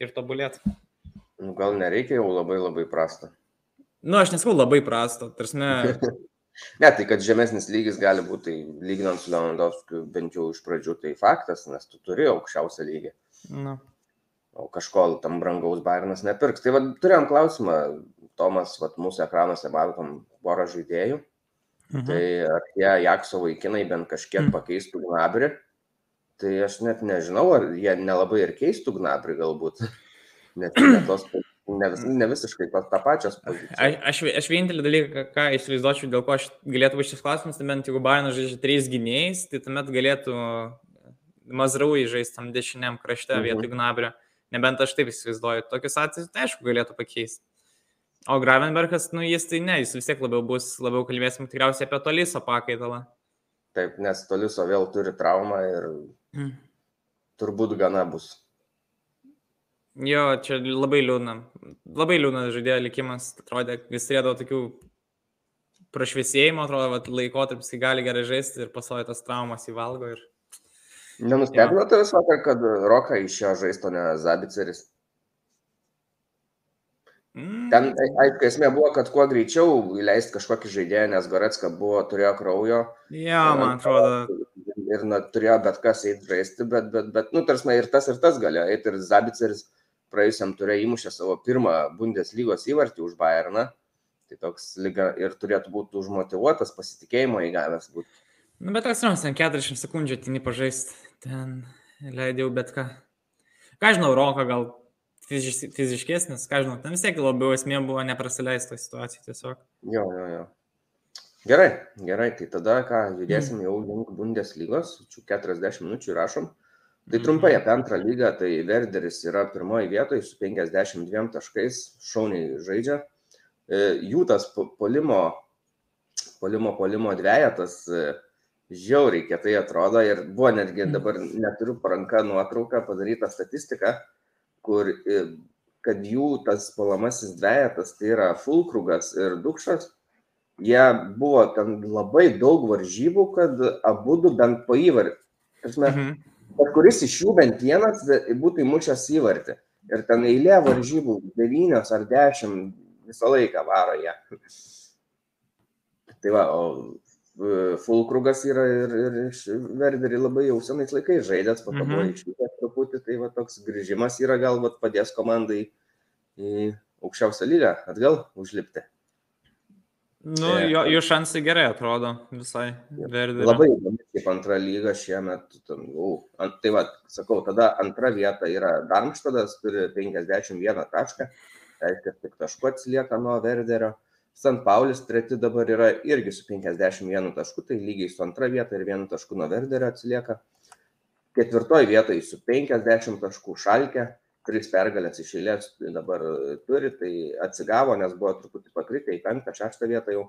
ir tobulėti. Nu, gal nereikia jau labai labai prasto. Nu, aš nesakau labai prasto, tarsi [LAUGHS] Ne, tai kad žemesnis lygis gali būti, tai lyginant su Lewandowskiu, bent jau iš pradžių tai faktas, nes tu turi aukščiausią lygį. Na. O kažko tam brangaus Bairnas nepirks. Tai vad turėjom klausimą, Tomas, vat, mūsų ekranuose matom porą žaidėjų. Mhm. Tai ar tie Jakso vaikinai bent kažkiek mhm. pakeistų Gnabrį, tai aš net nežinau, ar jie nelabai ir keistų Gnabrį galbūt. Net ne tos ne, vis, ne visiškai tą, tą pačią poziciją. Aš, aš, aš vienintelį dalyką, ką įsivaizduočiau, dėl ko aš galėtų būti šis klausimas, tai bent jeigu Bairnas žaidžia trys gynėjais, tai tuomet galėtų Mazraui žaisti tam dešiniam krašte mhm. vietoj Gnabrio. Nebent aš taip įsivaizduoju. Tokius atvejus, tai aišku, galėtų pakeisti. O Gravenbergas, nu jis tai ne, jis vis tiek labiau bus, labiau kalbėsim tikriausiai apie Toliso pakaitalą. Taip, nes Toliso vėl turi traumą ir mm. turbūt gana bus. Jo, čia labai liūdna. Labai liūdna žaidėjo likimas. Atrodė, vis turėdavo tokių prašviesėjimo, atrodo, laikotarpis, kai gali gerai žaisti ir pasoja tas traumas įvalgo. Ir... Nenustebino tavęs vakar, kad Roka išėjo žaisto, ne Zabiceris. Mm. Ten, aišku, esmė buvo, kad kuo greičiau įleisti kažkokį žaidėją, nes Goretska buvo, turėjo kraujo. Ja, man atrodo. Ir na, turėjo bet kas eiti žaisti, bet, bet, bet nu, tarsi, ir tas, ir tas galėjo eiti, ir Zabiceris praėjusiam turė įmušė savo pirmą Bundeslygos įvartį už Bayerną. Tai toks lyga ir turėtų būti užmotivuotas, pasitikėjimo įgavęs būti. Nu, bet ramas, ten 40 sekundžių atini pažaisti, ten leidėjau bet ką. Ką žinau, Roka gal fiziš, fiziškesnis, ką žinau, ten vis tiek labiau esmė buvo neprasileisto situacijų tiesiog. Jo, jo, jo. Gerai, gerai, tai tada ką, judėsim mm. jau link Bundeslygos, 40 minučių rašom. Tai trumpai apie antrą lygą, tai Verderis yra pirmoji vietoje su 52 taškais, šauniai žaidžia. E, jų tas polimo, polimo, polimo dviejatas e, žiauriai kietai atrodo ir buvo netgi mm. dabar neturiu paranka nuotrauką padaryta statistika, kur e, kad jų tas polamasis dviejatas, tai yra Fulkrugas ir Dukšas, jie buvo ten labai daug varžybų, kad abu bent po įvartį. Mhm bet kuris iš jų bent vienas būtų įmušęs įvartį. Ir ten eilė varžybų, devynios ar dešimt visą laiką varo ją. Tai va, o Fulkrugas yra ir, ir Verderį labai jau senais laikais žaidęs, po to buvo mhm. išvykęs truputį, tai va toks grįžimas yra galbūt padės komandai į aukščiausią lygą atgal užlipti. Nu, jo, jų šansai gerai atrodo visai. Verdi. Labai įdomi kaip antra lyga šiemet. Ten, uh, ant, tai va, sakau, tada antra vieta yra Darmštadas, turi 51 tašką, reiškia, tik tašku atsilieka nuo Verderio. St. Paulis treti dabar yra irgi su 51 tašku, tai lygiai su antra vieta ir vienu tašku nuo Verderio atsilieka. Ketvirtoji vietoje su 50 taškų Šalkė, tris pergalės iš eilės dabar turi, tai atsigavo, nes buvo truputį pakritę į penktą, šeštą vietą jau.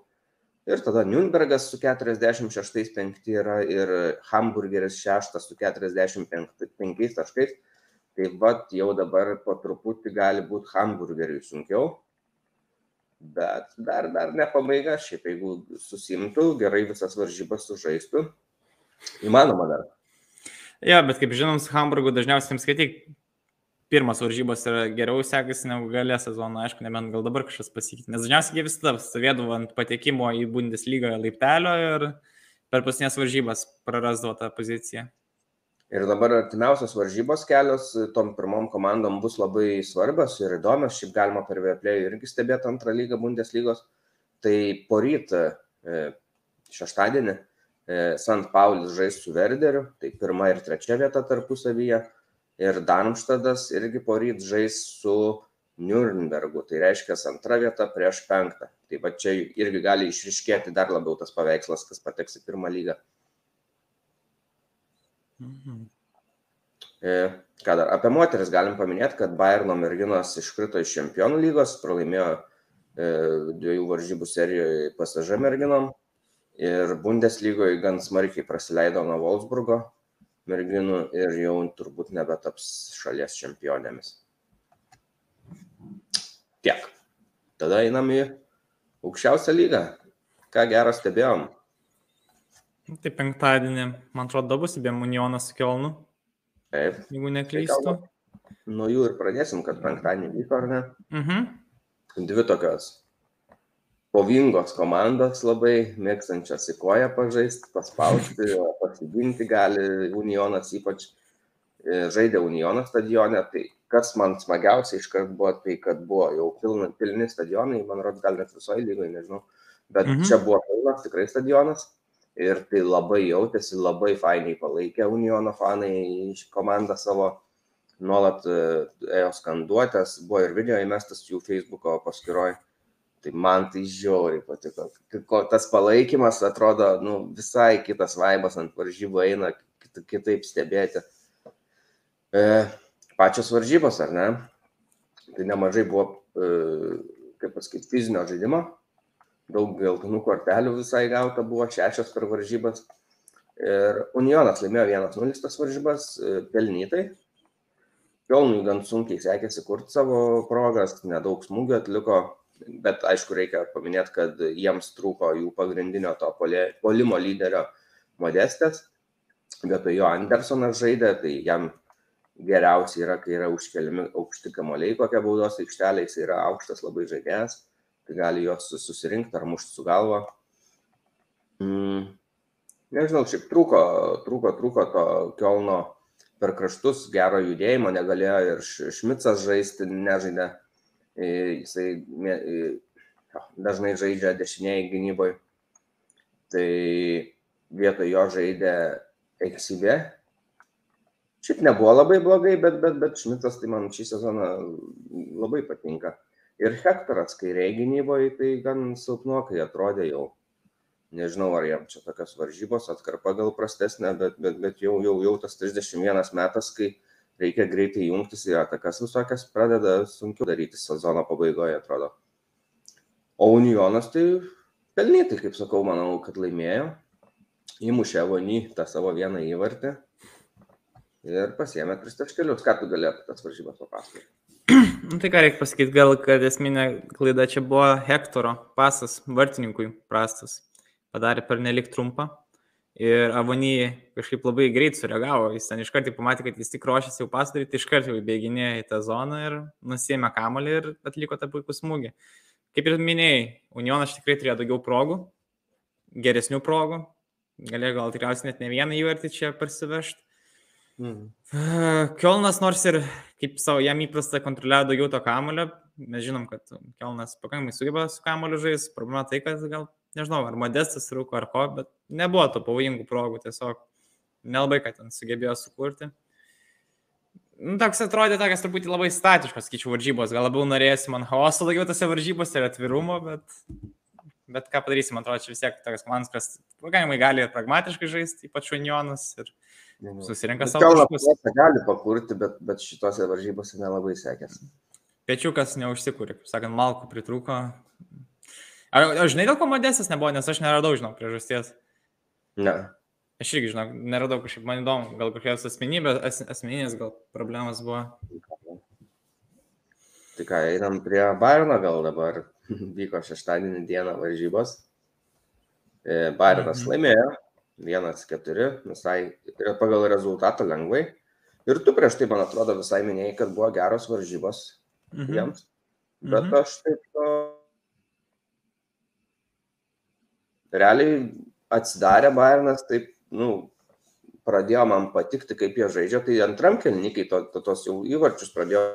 Ir tada Nürnbergas su 46,5 yra ir Hamburgeris šeštas su 45 taškais. Tai vad jau dabar po truputį gali būti Hamburgeriui sunkiau. Bet dar, dar ne pabaiga, šiaip jeigu susimtų, gerai visas varžybas sužaistų, įmanoma dar. Ja, bet kaip žinom, su Hamburgu dažniausiai skaityk pirmas varžybos yra geriau sekasi negu galė sezono, aišku, nebent gal dabar kažkas pasikeitė. Nes dažniausiai jie visada stovėdavo ant patekimo į Bundesliga laiptelio ir per pasinės varžybas prarasdavo tą poziciją. Ir dabar artimiausios varžybos kelios tom pirmom komandom bus labai svarbios ir įdomios. Šiaip galima per Vieplėjų irgi stebėti antrą lygą Bundeslygos. Tai poryt e, šeštadienį e, St. Paulis žais su Verderiu, tai pirma ir trečia vieta tarpusavyje ir Darmštadas irgi poryt žais su Nürnbergu, tai reiškia antra vieta prieš penktą. Tai va čia irgi gali išriškėti dar labiau tas paveikslas, kas pateks į pirmą lygą. Mhm. E, ką dar, apie moteris galim paminėti, kad Bayerno merginos iškrito iš čempionų lygos, pralaimėjo e, dviejų varžybų serijoje pasažė merginom ir Bundeslygoje gan smarkiai praleido nuo Wolfsburgo, merginų ir jau turbūt nebetaps šalies čempionėmis. Tiek. Tada einam į aukščiausią lygą. Ką gerą stebėjom? Tai penktadienį, man atrodo, bus abiem Unionas su Kelnu. Taip. Jeigu neklystu. Tai nuo jų ir pradėsim, kad penktadienį vyko, ar ne? Mhm. Dvi tokios kovingos komandos labai mėgstančios į koją pažaisti, paspausti, pasiginti gali Unionas, ypač e, žaidė Uniono stadione, tai kas man smagiausia iškart buvo tai, kad buvo jau pilni, pilni stadionai, man rodos, gal net visoje lygoje, nežinau, bet mhm. čia buvo pilnas tikrai stadionas ir tai labai jautėsi, labai fainiai palaikė Uniono fanai komandą savo, nuolat e, ėjo skanduotės, buvo ir video įmestas jų Facebook'o paskyroje Tai man tai žiauriai patiko. Tas palaikymas atrodo, nu, visai kitas vaibas ant varžybų eina, kitaip stebėti. E, pačios varžybos, ar ne? Tai nemažai buvo, e, kaip pasakyti, fizinio žaidimo. Daug geltonų kortelių visai gauta buvo, šešios per varžybas. Ir Unionas laimėjo 1-0 tas varžybas e, pelnytai. Kielnui gan sunkiai sekėsi kurti savo progas, nedaug smūgių atliko, bet aišku, reikia paminėti, kad jiems trūko jų pagrindinio to polimo lyderio modestės, vietoj jo Andersonas žaidė, tai jam geriausia yra, kai yra užkeliami aukšti kamoliai, kokia baudos aikštelė, jis yra aukštas labai žaidėjas, gali juos susirinkti ar mušti su galva. Mm, nežinau, šiaip trūko, trūko, trūko to Kielno per kraštus gero judėjimo, negalėjo ir Šmicas žaisti, nežaidė jisai dažnai žaidžia dešiniai gynyboje. Tai vietoj jo žaidė Eksibė. Šiaip nebuvo labai blogai, bet, bet, bet Šmitas tai man šį sezoną labai patinka. Ir Hektoras kairiai gynyboje tai gan silpnokai atrodė jau. Nežinau, ar jam čia tokios varžybos, atkarpa gal prastesnė, bet, bet, bet jau, jau, jau tas 31 metas, kai reikia greitai jungtis į atakas visokias, pradeda sunkiau daryti sezono pabaigoje, atrodo. O Unionas tai pelnytai, kaip sakau, manau, kad laimėjo. Įmušė Vonį tą savo vieną įvartį ir pasiemė tris taškelius. Ką tu galėtum tas varžybas papasakoti? [CLEARS THROAT] Nu, tai ką reikia pasakyti, gal kad esminė klaida čia buvo Hektoro pasas vartininkui prastas. Padarė per nelik trumpą. Ir Avonyje kažkaip labai greit sureagavo. Jis ten iš karto pamatė, kad jis tik ruošiasi jau pasidaryti, iš karto jau bėginėjo į tą zoną ir nusėmė kamolį ir atliko tą puikų smūgį. Kaip ir minėjai, Unionas tikrai turėjo daugiau progų, geresnių progų. Galėjo gal tikriausiai net ne vieną įvartį čia parsivežti. Mhm. Kielnas nors ir kaip savo jam įprasta kontroliuoja daugiau to kamulio, mes žinom, kad Kielnas pakankamai sugeba su kamuliu žais, problema tai, kad gal, nežinau, ar modestas rūko ar ko, bet nebuvo to pavojingų progų, tiesiog nelabai, kad ten sugebėjo sukurti. Nu, toks atrodė tokias truputį labai statiškos, skaičių varžybos, gal labiau norėsi man chaoso daugiau tose varžybose ir atvirumo, bet, bet ką padarysim, man atrodo, čia vis tiek tokias komandas, kas pakankamai gali ir pragmatiškai žaisti, ypač Unionas. Ir, Susirenka savo taškus. Gali pakurti, bet, bet šitose varžybose nelabai sekėsi. Pečiukas neužsikūrė, kaip sakant, malku pritrūko. Ar, ar žinai, dėl ko modestas nebuvo, nes aš neradau, žinau, priežasties. Ne. Aš irgi, žinau, neradau kažkaip, man įdomu, gal kokios asmenybės, as, asmeninės gal problemas buvo. Tai ką, einam prie Bairno gal dabar. [LAUGHS] Vyko šeštadienį dieną varžybos. E, Bairnas mhm. laimėjo, 1-4, visai ir pagal rezultatą lengvai. Ir tu prieš tai, man atrodo, visai minėjai, kad buvo geros varžybos mhm. jiems. Bet mhm. aš taip. Realiai atsidarė Bayernas, taip, nu, pradėjo man patikti, kaip jie žaidžia, tai antram kelnikai to, to, tos jau įvarčius pradėjo.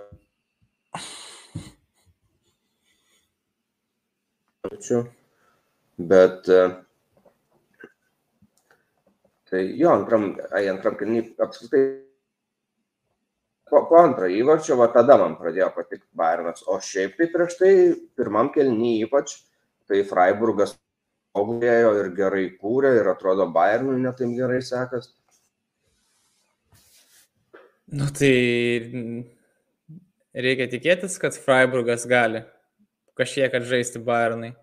Bet uh, Tai jo, antram, ai, antram kelnį apskritai po, po antro įvarčio, va tada man pradėjo patikti Bayernas, o šiaip tai prieš tai pirmam kelnį ypač, tai Freiburgas tobulėjo ir gerai kūrė ir atrodo Bayernui netaip gerai sekas. Nu tai reikia tikėtis, kad Freiburgas gali kažkiek atžaisti Bayernai.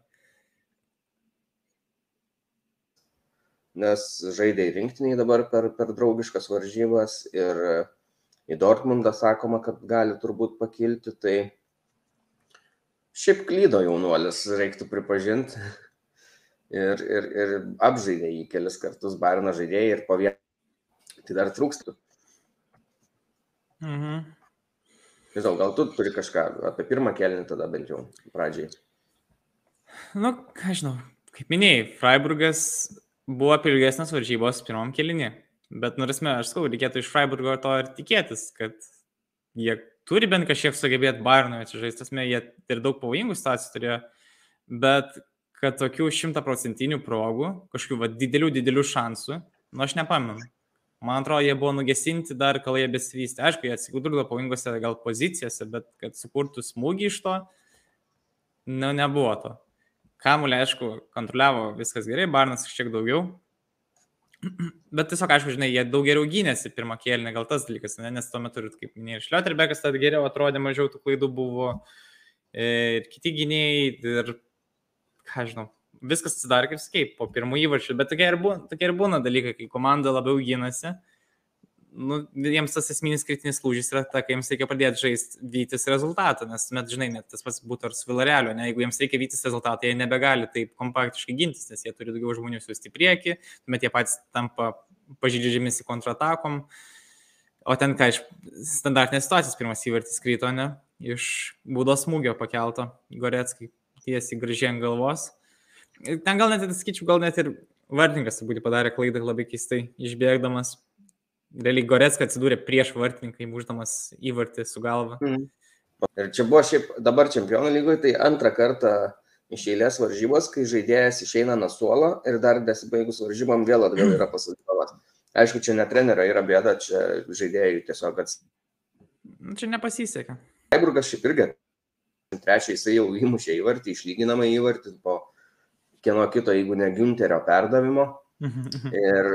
Nes žaidė rinktiniai dabar per, per draugiškas varžybas ir į Dortmundą sakoma, kad gali turbūt pakilti, tai šiaip klydo jaunuolis, reiktų pripažinti. Ir, ir, ir apžaidė jį kelis kartus Barino žaidėjai ir po vieną. Tai dar trūksta. Mhm. Žinau, gal tu turi kažką apie pirmą kelnį tada bent jau pradžiai. Nu, ką žinau, kaip minėjai, Freiburgas buvo per ilgesnės varžybos pirmam kelinį. Bet, nurasme, aš sakau, reikėtų iš Freiburgo to ir tikėtis, kad jie turi bent kažkiek sugebėti Bayernui atsižaisti, tasme, jie ir daug pavojingų situacijų turėjo, bet kad tokių šimtaprocentinių progų, kažkokių va, didelių, didelių šansų, nu aš nepamenu. Man atrodo, jie buvo nugesinti dar, kol jie besivystė. Aišku, jie atsigudurdo pavojingose gal pozicijose, bet kad sukurtų smūgį iš to, nu, nebuvo to. Kamulė, aišku, kontroliavo viskas gerai, Barnas šiek tiek daugiau. [CLEARS THROAT] Bet tiesiog, aišku, žinai, jie daug geriau gynėsi pirmą kėlinį, gal tas dalykas, ne? nes tuo metu, kaip minėjai, ir Šlioterbekas tada geriau atrodė, mažiau tų klaidų buvo, e, ir kiti gynėjai, ir, ką žinau, viskas atsidarė kaip skeip po pirmų įvarčių, bet tokie ir, būna, tokie ir būna dalykai, kai komanda labiau gynasi, nu, jiems tas esminis kritinis lūžis yra ta, kai jiems reikia pradėti žaisti vytis rezultatą, nes, met, žinai, net tas pats būtų ar su Vilareliu, ne, jeigu jiems reikia vytis rezultatą, jie nebegali taip kompaktiškai gintis, nes jie turi daugiau žmonių siūsti į priekį, tuomet jie patys tampa pažydžiamis į kontratakom, o ten, ką iš standartinės situacijos pirmas įvartis kryto, ne, iš būdos smūgio pakelto Goretskai tiesiai gražiai ant galvos. Ten gal net, sakyčiau, gal net ir vartininkas turbūt padarė klaidą labai keistai, išbėgdamas realiai Goretska atsidūrė prieš vartininką, įmuždamas įvartį su galva. Mm. Ir čia buvo šiaip dabar čempionų lygoje, tai antrą kartą iš eilės varžybos, kai žaidėjas išeina nuo suolo ir dar nesibaigus varžybom vėl atgal yra pasakymas. Aišku, čia ne trenerio yra bėda, čia žaidėjai tiesiog atsiprašau. Nu, čia nepasisekė. Freiburgas šiaip irgi trečią jisai jau įmušė įvartį, išlyginamą įvartį po kieno kito, jeigu ne Günterio perdavimo. Ir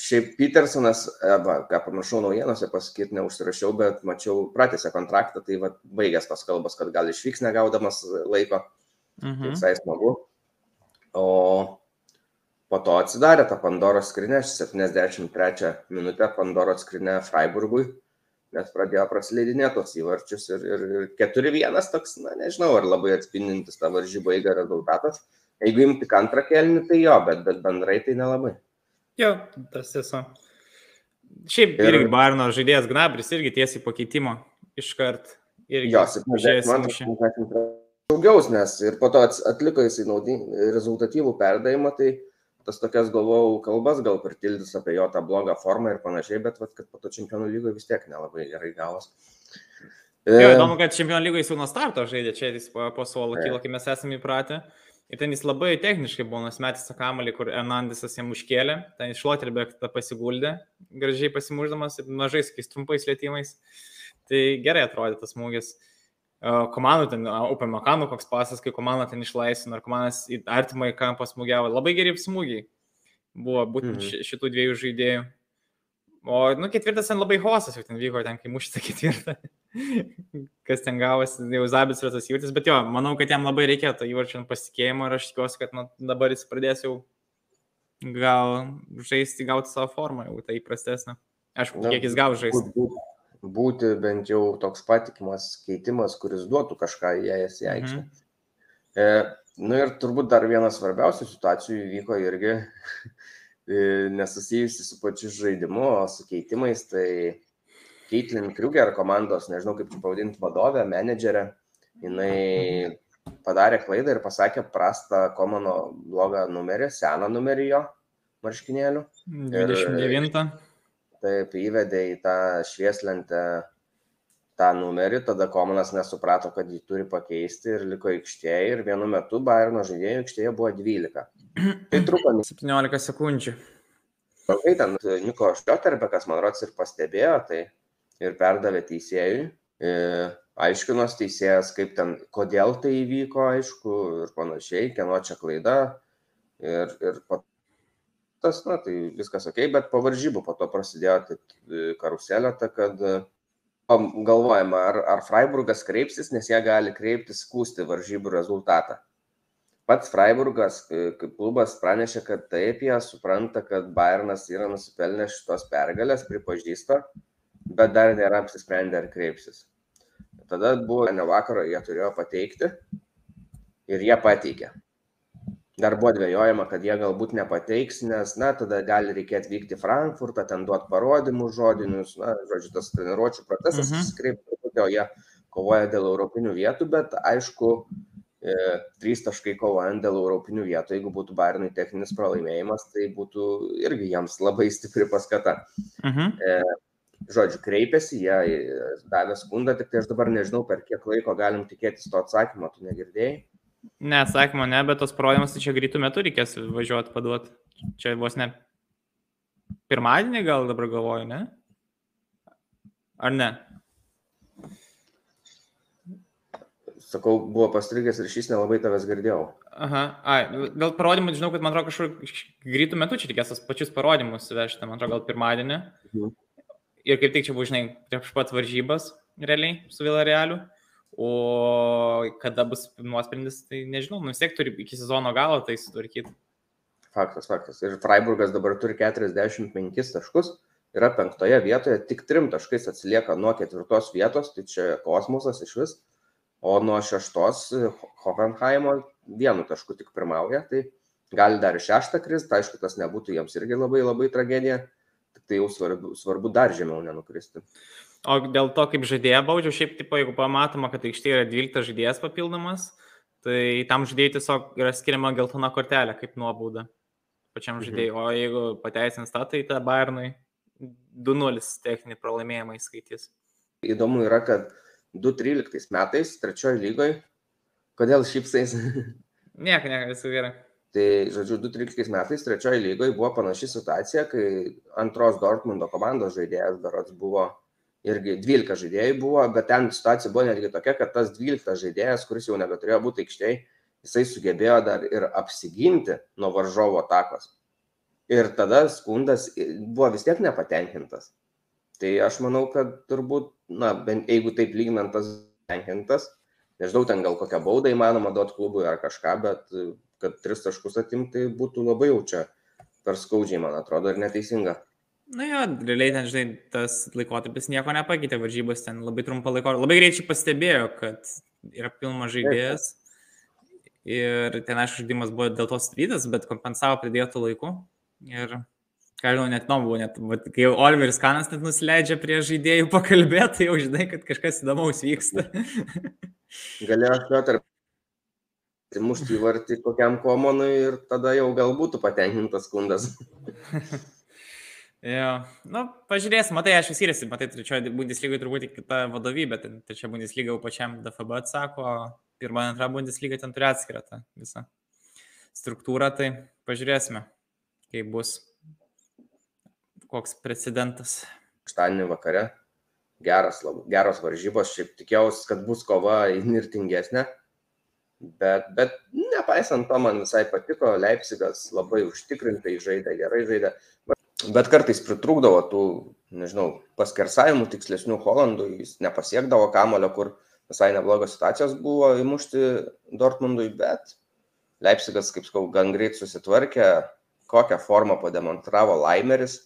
šiaip Petersonas, va, ką pamiršau naujienose pasakyti, neužsirašiau, bet mačiau, pratęsė kontraktą, tai va, baigęs tos kalbos, kad gal išvyks negaudamas laiko. Mhm. Visai smagu. O po to atsidarė tą Pandoros skrinę, 73 minutę Pandoros skrinę Freiburgui, nes pradėjo prasileidinėti tos įvarčius ir, ir, ir 4-1 toks, na nežinau, ar labai atspindintis tą varžybą eigą rezultatas. Jeigu imti antrą kelnį, tai jo, bet, bet bendrai tai nelabai. Jo, tas tiesa. Šiaip ir... irgi Barno žaidėjas Gnabris irgi tiesiai po keitimo iškart. Jo, 70 daugiaus, nes ir po to atliko jisai naudingą rezultatyvų perdavimą, tai tas tokias galvojau kalbas gal pritildys apie jo tą blogą formą ir panašiai, bet vat, kad po to čempionų lygoje vis tiek nelabai gerai gavos. Jo, e, įdomu, kad čempionų lygoje jis jau nuo starto žaidė, čia jis po, po suolo kilo, kai mes esame įpratę. Ir ten jis labai techniškai buvo nusimetęs tą kamalį, kur Hernandesas jam užkėlė, ten iš Šloterbek tą pasiguldė, gražiai pasimuždamas, mažai sakys, trumpais lėtymais. Tai gerai atrodė tas smūgis. Komandų ten, Upė Makanų koks pasas, kai komanda ten išlaisvino, ar komandas į artimą į kampą smūgiavo. Labai geri smūgiai buvo būtent mhm. šitų dviejų žaidėjų. O, nu, ketvirtas ten labai hosas jau ten vyko, ten kai mušė tą ketvirtą. Kas ten gavosi, jau Zabis yra tas įvartis, bet jo, manau, kad jam labai reikia to įvarčio pasitikėjimo ir aš tikiuosi, kad nu, dabar jis pradės jau gal žaisti, gauti savo formą, jau tai įprastesnė. Aišku, Na, kiek jis gavo žaisti. Būti, būti bent jau toks patikimas keitimas, kuris duotų kažką įėjęs į aikštę. Mhm. E, nu ir turbūt dar vienas svarbiausių situacijų įvyko irgi [LAUGHS] e, nesusijusi su pačiu žaidimu, o su keitimais, tai Keitlin Kruger komandos, nežinau kaip čia pavadinti, vadovė, menedžerė, jinai padarė klaidą ir pasakė prastą Komano blogą numerį, seną numerį jo marškinėlių. 29. Taip, įvedė į tą švieslentę tą numerį, tada Komanas nesuprato, kad jį turi pakeisti ir liko aikštėje ir vienu metu Bayerno žaidėjų aikštėje buvo 12. Tai truko 17 sekundžių. Kai ten Niko Šlioterbekas, man rodos, ir pastebėjo, tai ir perdavė teisėjui. E, aiškinos teisėjas, kaip ten, kodėl tai įvyko, aišku, ir panašiai, kieno čia klaida. Ir, ir tas, na, tai viskas ok, bet po varžybų po to prasidėjo tai e, karuselė, ta, kad e, galvojama, ar, ar Freiburgas kreipsis, nes jie gali kreiptis skūsti varžybų rezultatą. Pats Freiburgas klubas pranešė, kad taip jie supranta, kad Bayernas yra nusipelnęs šitos pergalės, pripažįsta, bet dar nėra apsisprendę, ar kreipsis. Tada buvo ne vakaro, jie turėjo pateikti ir jie pateikė. Dar buvo dvėjojama, kad jie galbūt nepateiks, nes, na, tada gali reikėti vykti į Frankfurtą, ten duoti parodymus žodinius, na, žodžiu, tas treniruočio procesas, mhm. skreipti, o jie kovoja dėl europinių vietų, bet aišku, e, trys taškai kovojant dėl europinių vietų, jeigu būtų Barinui techninis pralaimėjimas, tai būtų irgi jiems labai stipri paskata. Mhm. E, žodžiu, kreipėsi, jie e, davė skundą, tik tai aš dabar nežinau, per kiek laiko galim tikėtis to atsakymo, tu negirdėjai? Ne, atsakymo ne, bet tos parodymus tai čia greitų metų reikės važiuoti paduoti. Čia vos ne pirmadienį gal dabar galvoju, ne? Ar ne? Sakau, buvo pastrigęs ir šis nelabai tavęs girdėjau. Aha, ai, dėl parodymų, žinau, kad man atrodo kažkur greitų metų čia reikės tas pačius parodymus vežti, man atrodo, gal pirmadienį. Mhm ir kaip tik čia buvo, žinai, prieš pat varžybas realiai su Vilarealiu. O kada bus nuosprendis, tai nežinau, nu vis tiek turi iki sezono galo tai sutvarkyti. Faktas, faktas. Ir Freiburgas dabar turi 45 taškus, yra penktoje vietoje, tik trim taškais atsilieka nuo ketvirtos vietos, tai čia kosmosas iš vis, o nuo šeštos Hoffenheimo vienu tašku tik pirmauja, tai gali dar šeštą kristi, tai aišku, tas nebūtų jiems irgi labai labai tragedija tai jau svarbu, svarbu dar žemiau nenukristi. O dėl to, kaip žaidėją baudžiau, šiaip, tipo, jeigu pamatoma, kad aikštėje yra 12 žaidėjas papildomas, tai tam žaidėjai tiesiog yra skiriama geltona kortelė kaip nuobauda pačiam mhm. žaidėjui. Mhm. O jeigu pateisins tą, tai tą Bayernui 2-0 techninį pralaimėjimą įskaitys. Įdomu yra, kad 2013 metais, trečiojo lygoje, kodėl šypsais? nieko, nieko, visų gerai. Tai, žodžiu, 2013 metais trečioji lygoje buvo panaši situacija, kai antros Dortmundo komandos žaidėjas berots buvo irgi 12 žaidėjai buvo, bet ten situacija buvo netgi tokia, kad tas 12 žaidėjas, kuris jau nebeturėjo būti aikštėje, jisai sugebėjo dar ir apsiginti nuo varžovo atakos. Ir tada skundas buvo vis tiek nepatenkintas. Tai aš manau, kad turbūt, na, bent jeigu taip lyginant tas tenkintas, nežinau, ten gal kokią baudą įmanoma duoti klubui ar kažką, bet kad tris taškus atimti būtų labai jau čia per skaudžiai, man atrodo, ir neteisinga. Na jo, realiai ten, žinai, tas laikotarpis nieko nepakeitė, varžybos ten labai trumpą laiko, labai greičiai pastebėjo, kad yra pilnas žaidėjas. Ir ten, aišku, žaidimas buvo dėl to strydas, bet kompensavo pridėtų laikų. Ir, ką žinau, net nuomu buvo, net, vat, kai jau Oliveris Kanas net nusileidžia prie žaidėjų pakalbėti, tai jau žinai, kad kažkas įdomaus vyksta. Galėjo Piotr mušti įvartį kokiam komonui ir tada jau gal būtų patenkintas skundas. [LAUGHS] Jo, nu, pažiūrėsim, matai, aš skiriasi, matai, trečioje Bundeslygoje turbūt kita vadovybė, tai trečia Bundeslyga jau pačiam DFB atsako, pirma, antra Bundeslyga ten turi atskirą tą visą struktūrą, tai pažiūrėsime, kaip bus, koks precedentas. Štanį vakare, geras, geros varžybos, šiaip tikėjausi, kad bus kova įnirtingesnė, bet, bet nepaisant to, man visai patiko, Leipzigas labai užtikrintai žaidė, gerai žaidė bet kartais pritrūkdavo tų, nežinau, paskersavimų tikslesnių Holandų, jis nepasiekdavo kamulio, kur visai neblogos situacijos buvo įmušti Dortmundui, bet Leipzigas, kaip sakau, gan greit susitvarkė, kokią formą pademonstravo Laimeris,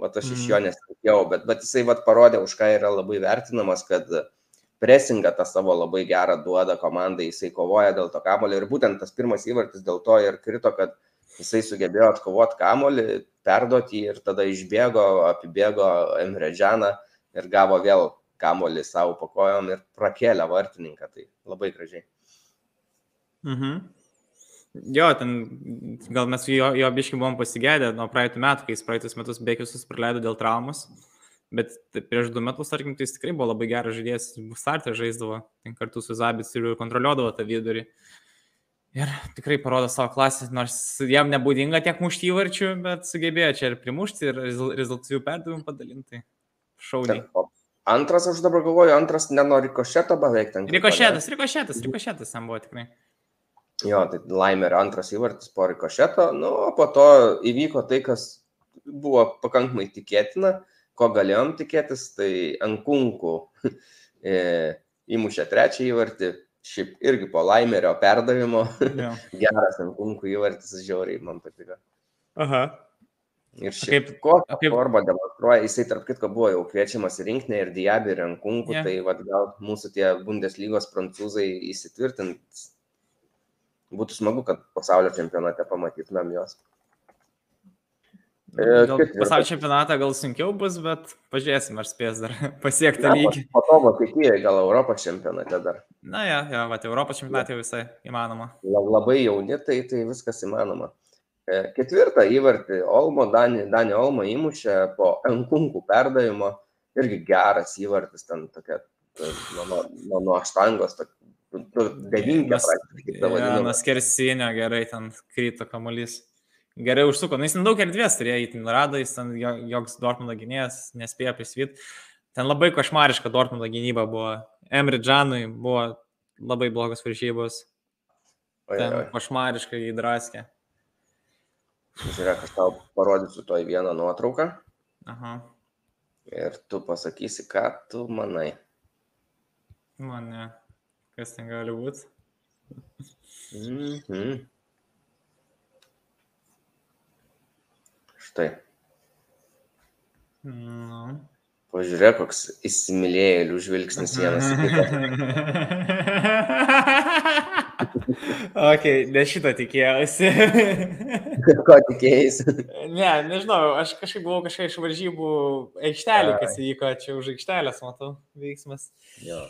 va aš iš jo mhm. nesitikėjau, bet, bet jisai va parodė, už ką yra labai vertinamas, kad presingą tą savo labai gerą duoda komandai, jisai kovoja dėl to kamulio ir būtent tas pirmas įvartis dėl to ir krito, kad jisai sugebėjo atkovoti kamolį, perduoti jį ir tada išbėgo, apibėgo Emre Džaną ir gavo vėl kamolį savo pakojom ir prakėlė vartininką. Tai labai gražiai. Mhm. Jo, ten gal mes jo, jo biškai buvom pasigėdę nuo praeitų metų, kai jis praeitus metus bėgiusius praleido dėl traumas. Bet prieš du metus, tarkim, tai jis tikrai buvo labai geras žaidėjas, startą žaisdavo, ten kartu su Zabits ir kontroliuodavo tą vidurį. Uh, Ir tikrai parodo savo klasę, nors jam nebūdinga tiek mušti įvarčių, bet sugebėjo čia ir primušti, ir rezultatyvių perdavimų padalinti. Šauniai. Antras, aš dabar galvoju, antras nenori košeto beveik ten. Rikošetas, rikošetas, rikošetas tam buvo tikrai. Jo, tai Laimerio antras įvartis po rikošeto, nu, o po to įvyko tai, kas buvo pakankamai tikėtina, ko galėjom tikėtis, tai Ankunkų [LAUGHS] e, įmušė trečią įvartį, šiaip irgi po laimerio perdavimo. Ja. [LAUGHS] Geras ant kunkų įvartis, žiauriai man patiko. Aha. Ir šiaip kaip, kokią kaip... formą demonstruoja, jisai tarp kitko buvo jau kviečiamas į rinkinį ir Diabį ir Rankunkų, yeah. tai vad gal mūsų tie Bundeslygos prancūzai įsitvirtint. Būtų smagu, kad pasaulio čempionate pamatytumėm juos. Gal pasaulio čempionatą gal sunkiau bus, bet pažiūrėsim, ar spės dar [LAUGHS] pasiekti tą lygį. Po to Vokietijoje gal Europos čempionate dar. Na, ja, ja, va, Europos čempionate visai įmanoma. Labai jauni, tai, tai viskas įmanoma. E, ketvirtą įvartį Olmo, Dani, Dani Olmo įmušė po Enkunkų perdavimo. Irgi geras įvartis ten tokia, nuo, nuo, nuo, nuo aštangos, devynkė nuo skersinio gerai ten kryto kamuolys gerai užsuko. Nu, jis daug erdvės turėjo, jį ten rado, jis ten joks Dortmundo gynėjas nespėjo prisvyti. Ten labai košmariška Dortmundo gynyba buvo. Emre Džanui buvo labai blogos varžybos. Ten košmariškai įdraskė. Žiūrėk, aš tau parodysiu toj vieną nuotrauką. Aha. Ir tu pasakysi, ką tu manai. Mane. Kas ten gali būti? Mhm. Štai. Nu. Pažiūrėk, koks įsimylėjėlių žvilgsnis vienas [LAUGHS] ok, ne šito tikėjausi. [LAUGHS] Ko tikėjausi? ne, nežinau, aš kažkaip buvau kažkaip iš varžybų aikštelį, kas įvyko, čia už aikštelės matau veiksmas. Jo.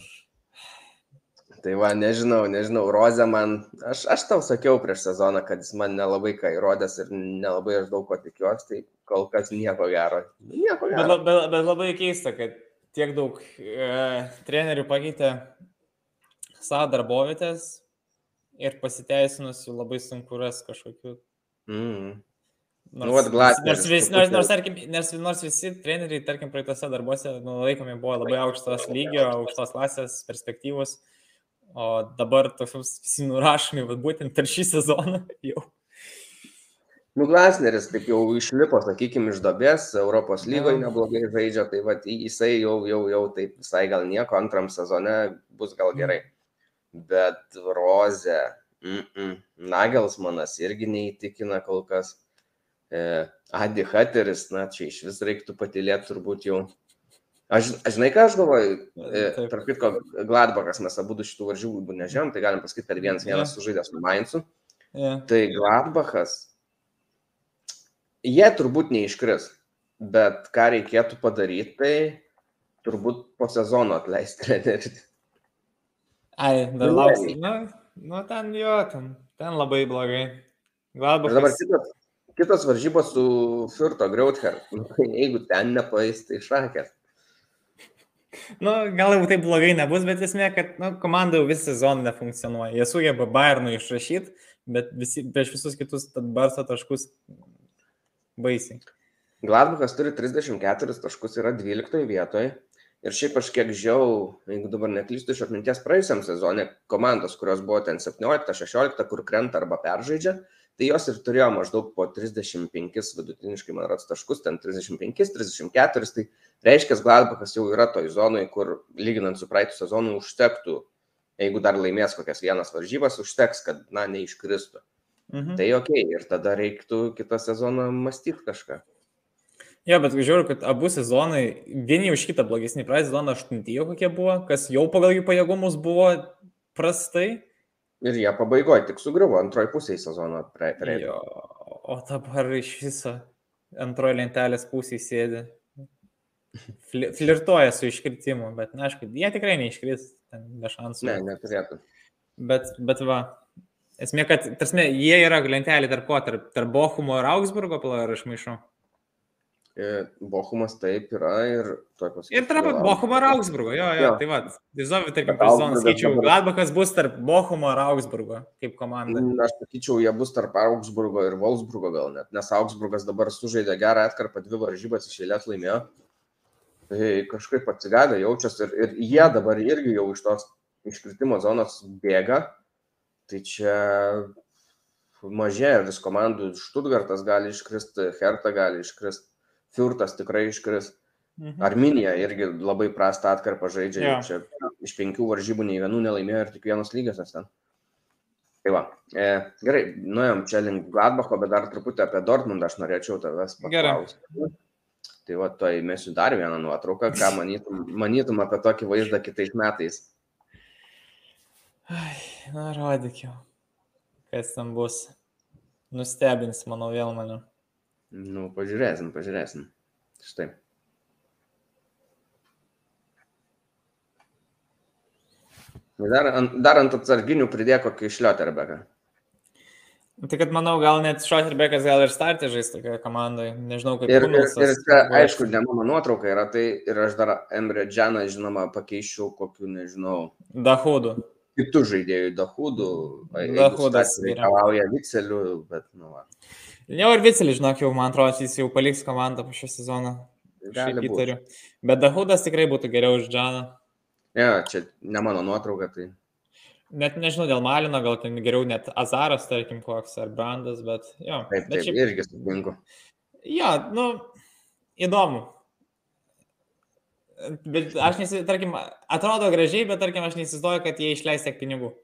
Tai va, nežinau, nežinau, Rozė man, aš, aš tau sakiau prieš sezoną, kad jis man nelabai ką įrodęs ir nelabai aš daug ko tikiuosi, tai kol kas nieko gero. Nieko gero. Bet, bet, bet labai keista, kad tiek daug e, trenerių pakeitė savo darbovietės ir pasiteisinusių labai sunku ras kažkokių. Mm. Nors, nu, nors, nors, vis, nors, nors, tarkim, nors, nors visi treneriai, tarkim, praeitose darbuose nu, laikomi buvo labai aukštos lygio, aukštos klasės perspektyvos. O dabar toks visi nurašomi, va, būtent per šį sezoną [LAUGHS] jau. Nu, Glasneris taip jau išlipo, sakykime, iš dobės, Europos lygoje neblogai žaidžia, tai va, jisai jau, jau, jau taip visai gal nieko, antram sezone bus gal gerai. Bet Rozė, mm -mm, Nagelsmanas irgi neįtikina kol kas. E, Adi Hateris, na, čia iš vis reiktų patilėti turbūt jau. Aš, aš žinai, ką aš galvoju, e, tarp kitko, Gladbachas, mes abu šitų varžybų nežinom, tai galim pasakyti, kad vienas vienas yeah. sužaidė su Mainzu. Yeah. Tai Gladbachas, jie turbūt neiškris, bet ką reikėtų padaryti, tai turbūt po sezono atleisti trenerį. Ai, dar lauksi. Nu, nu, ten jo, ten, ten labai blogai. Gladbachas. Dabar kitas, kitos varžybos su Furto Grauther. Nu, [LAUGHS] jeigu ten nepaės, tai šakės. Nu, gal jau taip blogai nebus, bet esmė, kad nu, komanda jau visą sezoną nefunkcionuoja. Jie sugeba Bayernų išrašyti, bet visi, prieš visus kitus barsto taškus baisiai. Gladbachas turi 34 taškus, yra 12 vietoje. Ir šiaip aš kiek žiau, jeigu dabar neklystu iš atminties praėjusiam sezonė, komandos, kurios buvo ten 17-16, kur krenta arba peržaidžia, tai jos ir turėjo maždaug po 35 vidutiniškai, man rodos, taškus, ten 35, 34, tai reiškia, Gladbachas jau yra toj zonai, kur lyginant su praeitų sezonu užtektų, jeigu dar laimės kokias vienas varžybas, užteks, kad, na, neiškristų. Mhm. Tai ok, ir tada reiktų kitą sezoną mąstyti kažką. Jo, bet žiūriu, kad abu sezonai, vieni už kitą blogesni, praeitą sezoną aštuntyje kokie buvo, kas jau pagal jų pajėgumus buvo prastai. Ir jie pabaigoje tik sugriuvo antroji pusė sezono praeitą. Jo, o dabar iš viso antroji lentelės pusė sėdi. Flirtuoja su iškritimu, bet, na, aišku, jie tikrai neiškris, be šansų. Ne, neturėtų. Bet, bet va, esmė, kad, tarsi, jie yra lentelė tarp ko, tarp, tarp Bochumo ir Augsburgo, pala, ar aš maišau. E, Bochumas taip yra ir tuoj pasakysiu. Ir tarp Bochumo ir Augsburgo, jo, jo, jo. tai va, Dizovi, tarkim, sezoną skaičiau, Gladbachas bus tarp Bochumo ir Augsburgo kaip komanda. Aš sakyčiau, jie bus tarp Augsburgo ir Wolfsburgo gal net, nes Augsburgas dabar sužaidė gerą atkarpą, dvi varžybas iš eilės laimėjo. Tai kažkaip atsigavę jaučiasi ir, ir jie dabar irgi jau iš tos iškritimo zonos bėga. Tai čia mažėja vis komandų, Štutgartas gali iškristi, Hertha gali iškristi. Fiurtas tikrai iškris. Mhm. Arminija irgi labai prastą atkarpą žaidžia. Ja. Čia iš penkių varžybų nei vienų nelaimėjo ir tik vienas lygias ten. Tai va, e, gerai, nuėjom čia link Gladbacho, bet dar truputį apie Dortmundą aš norėčiau tavęs paklausti. Tai va, to įmėsiu dar vieną nuotrauką, ką manytum, manytum apie tokį vaizdą kitais metais. Ai, na, rodyk jau. Kas ten bus. Nustebins, manau, vėl mane. Nu, pažiūrėsim, pažiūrėsim. Štai. Dar, dar ant atsarginių pridėk kokį šlioterbeką. Tai kad manau, gal net Šoterbekas gal ir startė žaisti tokioje komandoje, nežinau kaip. Ir, ir, ir čia, aišku, ne mano nuotrauka yra, tai ir aš dar Emre Džaną, žinoma, pakeičiau kokiu, nežinau. Dahudų. Kitų žaidėjų, Dahudų. Dahudas. Reikalauja Vicelių, bet, nu, va. Jau ir Vicelis, žinok, jau man atrodo, jis jau paliks komandą po šio sezono. Gali įtariu. Bet Dahudas tikrai būtų geriau už Džaną. Ne, ja, čia ne mano nuotrauka, tai. Net nežinau, dėl Malino gal ten geriau net Azaras, tarkim, koks ar Brandas, bet jo. Taip, bet taip, šiaip... irgi sutinku. Jo, nu, įdomu. Bet aš nesis, tarkim, atrodo gražiai, bet tarkim, aš neįsivaizduoju, kad jie išleis tiek pinigų.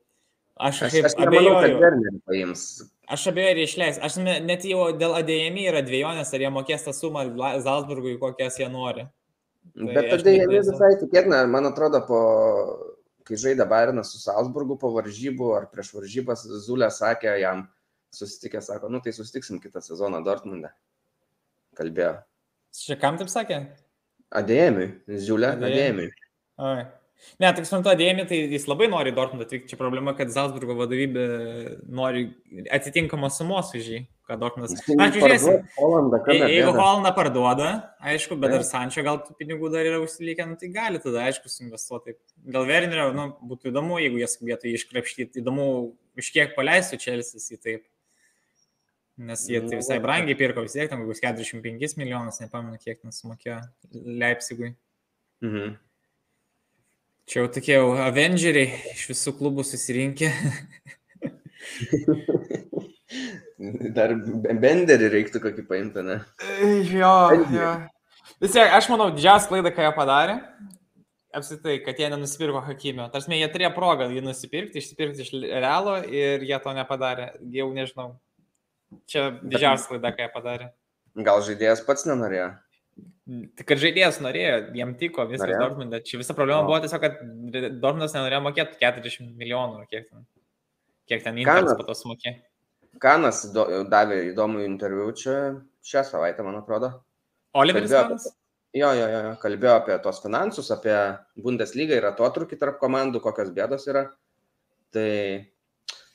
Aš, aš, aš nemanau, kad Wernerį paims. Aš abejoju, ar išleis. Aš net jau dėl ADMI yra dviejonės, ar jie mokės tą sumą Zalzburgui, kokias jie nori. Tai Bet ADMI visai tikėtina, man atrodo, po, kai žaidė Bairnas su Salzburgu po varžybų ar prieš varžybas, Zulė sakė jam, susitikė, sako, nu tai susitiksim kitą sezoną Dortmunde. Kalbėjo. Čia kam taip sakė? ADMI, Zulė, ADMI. Ai. Ne, tik suprantu, Dėmė, tai jis labai nori Dortmundą atvykti. Čia problema, kad Salzburgo vadovybė nori atitinkamos sumos už jį, kad Dortmundas. Na, žiūrėsim. Jeigu Holandą parduoda, aišku, bet dar Sančio gal tų pinigų dar yra užsilikę, nu, tai gali tada, aišku, suinvestuoti. Dėl Wernerio, nu, būtų įdomu, jeigu jie skubėtų iškrapštyti, įdomu, iš kiek paleistų Čelsis į taip. Nes jie tai visai brangiai pirko vis tiek, ten kokius 45 milijonus, nepamenu, kiek ten sumokėjo Leipzigui. Mhm. Čia jau tokie jau Avengeriai iš visų klubų susirinkę. [LAUGHS] Dar benderį reiktų kokį paimti, ne? Jo, jo. Vis tiek, aš manau, didžiausia klaida, ką jie padarė, apsitai, kad jie nenusipirko Hakimio. Tarsi, jie turėjo progą jį nusipirkti, išsipirkti iš Realo ir jie to nepadarė. Jau nežinau. Čia didžiausia klaida, ką jie padarė. Gal žaidėjas pats nenorėjo? Tik kad žaidėjas norėjo, jam tiko viskas Dortmunde. Čia visa problema o. buvo tiesiog, kad Dortmundas nenorėjo mokėti 40 milijonų, kiek ten, kiek ten Interas po to sumokė. Kanas do, davė įdomų interviu čia šią savaitę, man atrodo. Oliveris Kanas? Jo, jo, jo, kalbėjo apie tos finansus, apie Bundesliga ir atotrukį tarp komandų, kokios bėdos yra. Tai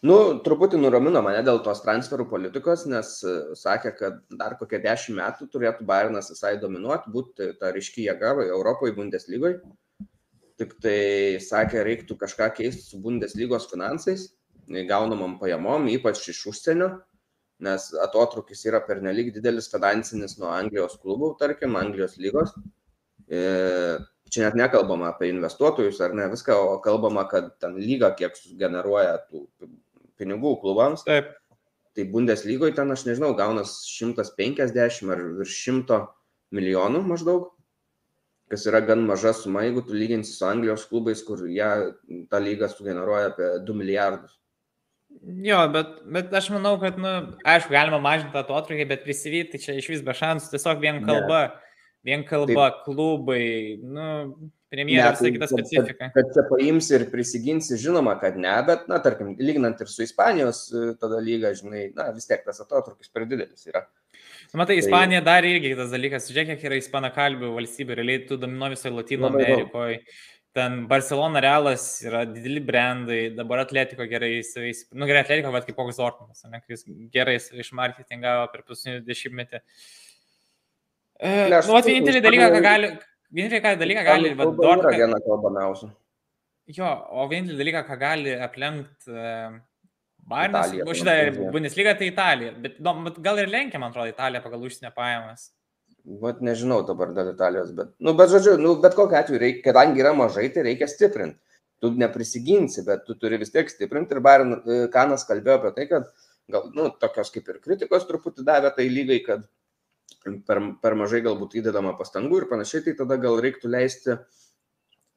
Nu, truputį nuramino mane dėl tos transferų politikos, nes e, sakė, kad dar kokie dešimt metų turėtų Bayernas visai dominuoti, būti ta ryški jėga Europoje, Bundeslygoje. Tik tai sakė, reiktų kažką keisti su Bundeslygos finansais, gaunamam pajamom, ypač iš užsienio, nes atotrukis yra pernelyg didelis finansinis nuo Anglijos klubų, tarkim, Anglijos lygos. E, čia net nekalbama apie investuotojus ar ne viską, o kalbama, kad ten lyga kiek generuoja tų pinigų klubams. Taip. Tai Bundeslygoje ten, aš nežinau, gaunas 150 ar virš 100 milijonų maždaug, kas yra gan maža suma, jeigu tu lyginsi su Anglijos klubais, kur jie tą lygą sugeneruoja apie 2 milijardus. Jo, bet, bet aš manau, kad, na, nu, aišku, galima mažinti tą atotrukį, bet prisivyti tai čia iš vis be šansų, tiesiog vien kalba, ne. Vien kalba, Taip. klubai, nu, premjerė visai kita specifika. Kad, kad čia paimsi ir prisiginsi, žinoma, kad ne, bet, na, tarkim, lyginant ir su Ispanijos e, tada lyga, žinai, na, vis tiek tas atotrukis per didelis yra. Matai, tai- Ispanija tai... dar irgi kitas dalykas, žiūrėk, kiek yra ispana kalbių valstybė, realiai tu domino visoje Latino Amerikoje. Ten Barcelona Realas yra dideli brandai, dabar Atletiko gerai įsivais. Nu, gerai, Atletiko, bet kaip koks Dortmundas, ne, kuris gerai išmarketingavo per paskutinį dešimtmetį. E, nu, vienintelį dalyką, ką gali, Vienintelį ką dalyką gali... Dortmund... Yra viena kalbamiausia. Jo, o vienintelį dalyką, ką gali aplenkti uh, Bayernas, šitą Bundesliga, tai Italija. Bet no, gal ir lenkia, man atrodo, Italija pagal užsienio pajamas. Vat nežinau dabar dėl Italijos, bet, nu, bet žodžiu, nu, bet kokiu atveju, reik, kadangi yra mažai, tai reikia stiprinti. Tu neprisiginsi, bet tu turi vis tiek stiprinti. Ir Bayern e, Kanas kalbėjo apie tai, kad gal, nu, tokios kaip ir kritikos truputį davė tai lygai, kad per, per mažai galbūt įdedama pastangų ir panašiai, tai tada gal reiktų leisti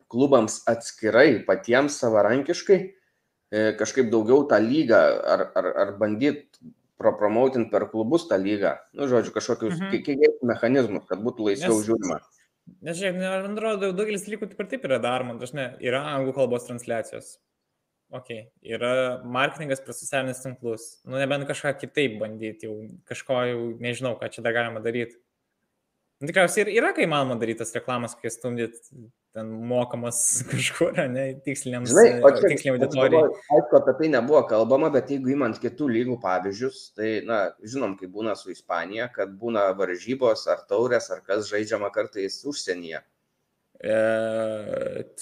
klubams atskirai, patiems savarankiškai e, kažkaip daugiau tą lygą ar, ar, ar bandyti propromautinti per klubus tą lygą. Nu, žodžiu, kažkokius mhm. kiek mechanizmus, kad būtų laisviau Nes... žiūrima. Nes šiaip, man atrodo, daugelis dalykų taip ir taip yra daroma, dažnai yra anglų kalbos transliacijos. Ok, yra marketingas per socialinius tinklus. Nu, nebent kažką kitaip bandyti, jau kažko jau nežinau, ką čia dar galima daryti. Nu, tikriausiai ir yra, kai manoma daryti tas reklamas, kai stumdyt ten mokamas [LAUGHS] kažkur, ne, tiksliniams, tiksliniam auditorijai. Aišku, apie tai nebuvo kalbama, bet jeigu įmant kitų lygų pavyzdžius, tai, na, žinom, kaip būna su Ispanija, kad būna varžybos ar taurės, ar kas žaidžiama kartais užsienyje. E,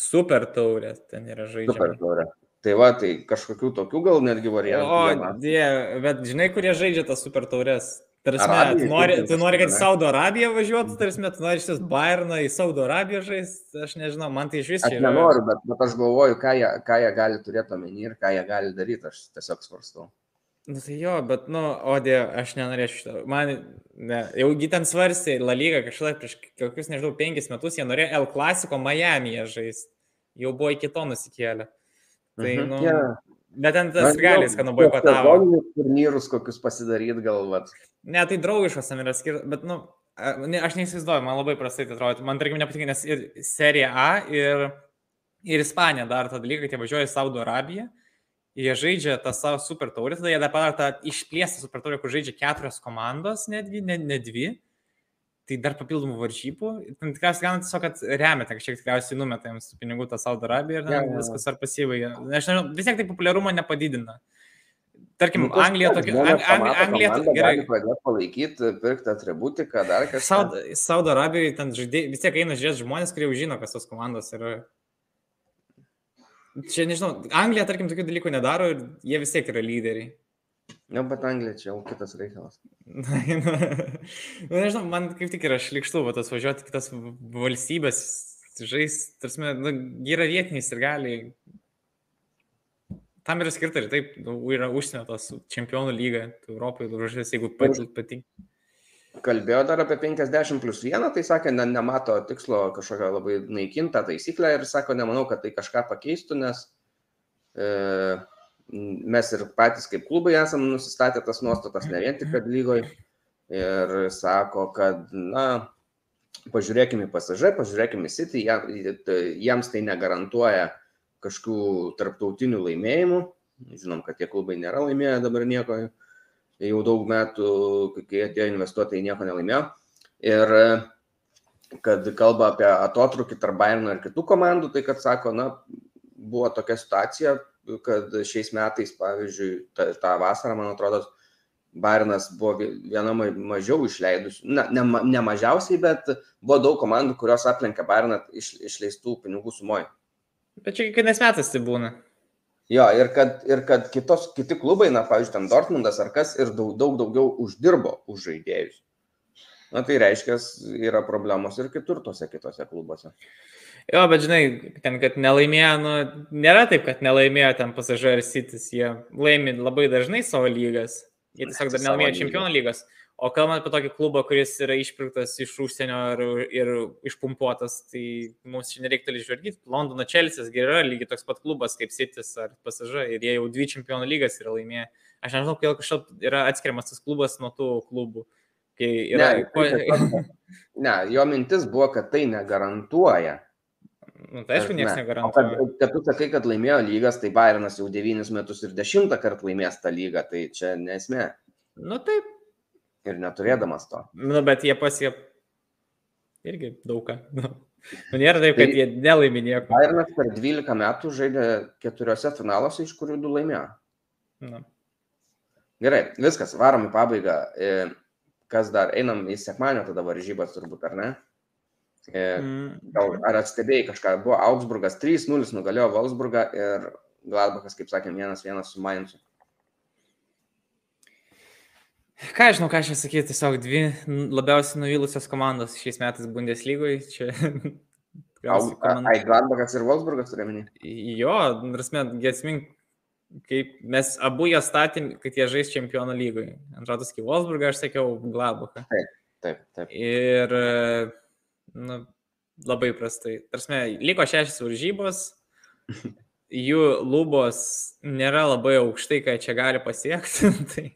super taurės ten yra žaidžiama. Super taurė. Tai va, tai kažkokių tokių gal netgi variantų. O, die, bet žinai, kurie žaidžia tas super taures. Tarsi, tu nori, tu nori, kad į Saudo Arabiją važiuotų, tarsi, tu nori šis Bayerną į Saudo Arabiją žaisti, aš nežinau, man tai iš vis čia. Aš nenoriu, bet, bet aš galvoju, ką jie, ką jie gali turėti omeny ir ką jie gali daryti, aš tiesiog svarstau. Nu tai jo, bet, nu, o dėl, aš nenorėčiau šito. Man, ne, jau ten svarstė La Lyga kažkada prieš kokius, nežinau, penkis metus, jie norėjo El Clasico Miami'e žaisti. Jau buvo iki to nusikėlę. Tai, mhm. nu, yeah. Bet ten tas galis, kad nuboikotavo. Turnyrus kokius pasidaryti galvat. Ne, tai draugiškas tam yra skirtas, bet, nu, ne, aš neįsivaizduoju, man labai prastai tai atrodo. Man, tarkim, nepatinka, nes ir Serija A, ir, ir Ispanija dar tą dalyką, kad jie važiuoja į Saudo Arabiją, jie žaidžia tą savo super taurę, tada jie dar padaro tą išplėstą super taurę, kur žaidžia keturios komandos, netgi, ne, ne dvi tai dar papildomų varžybų. Tikriausiai gal tiesiog, kad remiate, kažkiek tikriausiai numeta jums pinigų tą Saudo Arabiją ir ja, ja. viskas ar pasibaigia. Aš nežinau, vis tiek tai populiarumo nepadidina. Tarkim, nu, Anglija tokia. Ang, Ang, Anglija tokia. Gerai. Pradėti palaikyti, pirkti atributiką, dar kažką. Saudo, Saudo Arabijoje ten žaidėjai, vis tiek eina žiūrėti žmonės, kurie jau žino, kas tos komandos yra. Čia nežinau, Anglija, tarkim, tokių dalykų nedaro ir jie vis tiek yra lyderiai. Ne, bet Anglija čia jau kitas reikalas. Na, [LAUGHS] na, nu, nežinau, man kaip tik yra šlikštu, va, tas važiuoti kitas valstybės, žais, tarsi, nu, yra vietiniais ir gali. Tam yra skirta ir taip, nu, yra užsienio tos čempionų lyga, Europoje, žais, jeigu patinka. Kalbėjo dar apie 50 plus 1, tai sakė, ne, nemato tikslo kažkokią labai naikintą taisyklę ir sako, nemanau, kad tai kažką pakeistų, nes e, mes ir patys kaip klubai esam nusistatę tas nuostatas, ne vien tik kad lygoje. Ir sako, kad, na, pažiūrėkime į pasažą, pažiūrėkime į City, jiems tai negarantuoja kažkokių tarptautinių laimėjimų. Žinom, kad tie klubai nėra laimėję dabar nieko, jau daug metų, kai atėjo investuotojai, nieko nelaimėjo. Ir kad kalba apie atotrukį tarp Bayerno ir kitų komandų, tai kad sako, na, buvo tokia situacija, kad šiais metais, pavyzdžiui, tą, tą vasarą, man atrodo, Bairnas buvo viena mažiau išleidus, na, ne, ne mažiausiai, bet buvo daug komandų, kurios aplenkė Bairną iš, išleistų pinigų sumoje. Bet čia kiekvienais metais tai būna. Jo, ir kad, ir kad kitos, kiti klubai, na, pavyzdžiui, ten Dortmundas ar kas, ir daug, daug daugiau uždirbo už žaidėjus. Na, tai reiškia, yra problemos ir kitur tose kitose klubuose. Jo, bet žinai, ten, kad nelaimėjo, nu, nėra taip, kad nelaimėjo ten pasažai ir sitis, jie laimi labai dažnai savo lygas, jie tiesiog dar nelaimėjo čempionų lygas. O kalbant apie tokį klubą, kuris yra išpirktas iš užsienio ir, ir išpumpuotas, tai mums čia nereiktų išvergyti. Londono Čelsis yra lygiai toks pat klubas kaip Sitis ar pasažai ir jie jau dvi čempionų lygas yra laimėję. Aš nežinau, kodėl kažkaip yra atskiriamas tas klubas nuo tų klubų. Yra... Ne, tai [LAUGHS] ne, jo mintis buvo, kad tai negarantuoja Nu, tai aišku, niekas negarantuoja. Kad, kad tu sakai, kad laimėjo lygas, tai Bayernas jau devynis metus ir dešimtą kartą laimės tą lygą, tai čia nesmė. Nu taip. Ir neturėdamas to. Nu, bet jie pasie irgi daugą. [LAUGHS] Nu, nu, nėra taip, kad tai, jie nelaimė nieko. Bayernas per 12 metų žaidė keturiose finaluose, iš kurių du laimėjo. Nu. Gerai, viskas, varom į pabaigą. E, kas dar, einam į sekmanio tada varžybas turbūt, ar ne? E, mm. Gal, ar atstebėjai kažką? Buvo Augsburgas 3-0 nugalėjo Wolfsburgą ir Gladbachas, kaip sakėm, 1-1 su Mainzu. Ką žinau, ką aš sakyti, tiesiog dvi labiausiai nuvylusios komandos šiais metais Bundeslygoje. Čia... [LAUGHS] Ai, Gladbachas ir Wolfsburgas turi minį? Jo, prasme, gesmink, kaip mes abu jie statėm, kad jie žais čempionų lygoje. Antrados kaip Wolfsburgą, aš sakiau Gladbachą. Taip, taip, taip. Ir nu, labai prastai. Tarsime, liko šešios varžybos, [LAUGHS] jų lubos nėra labai aukštai, ką čia gali pasiekti. [LAUGHS] tai...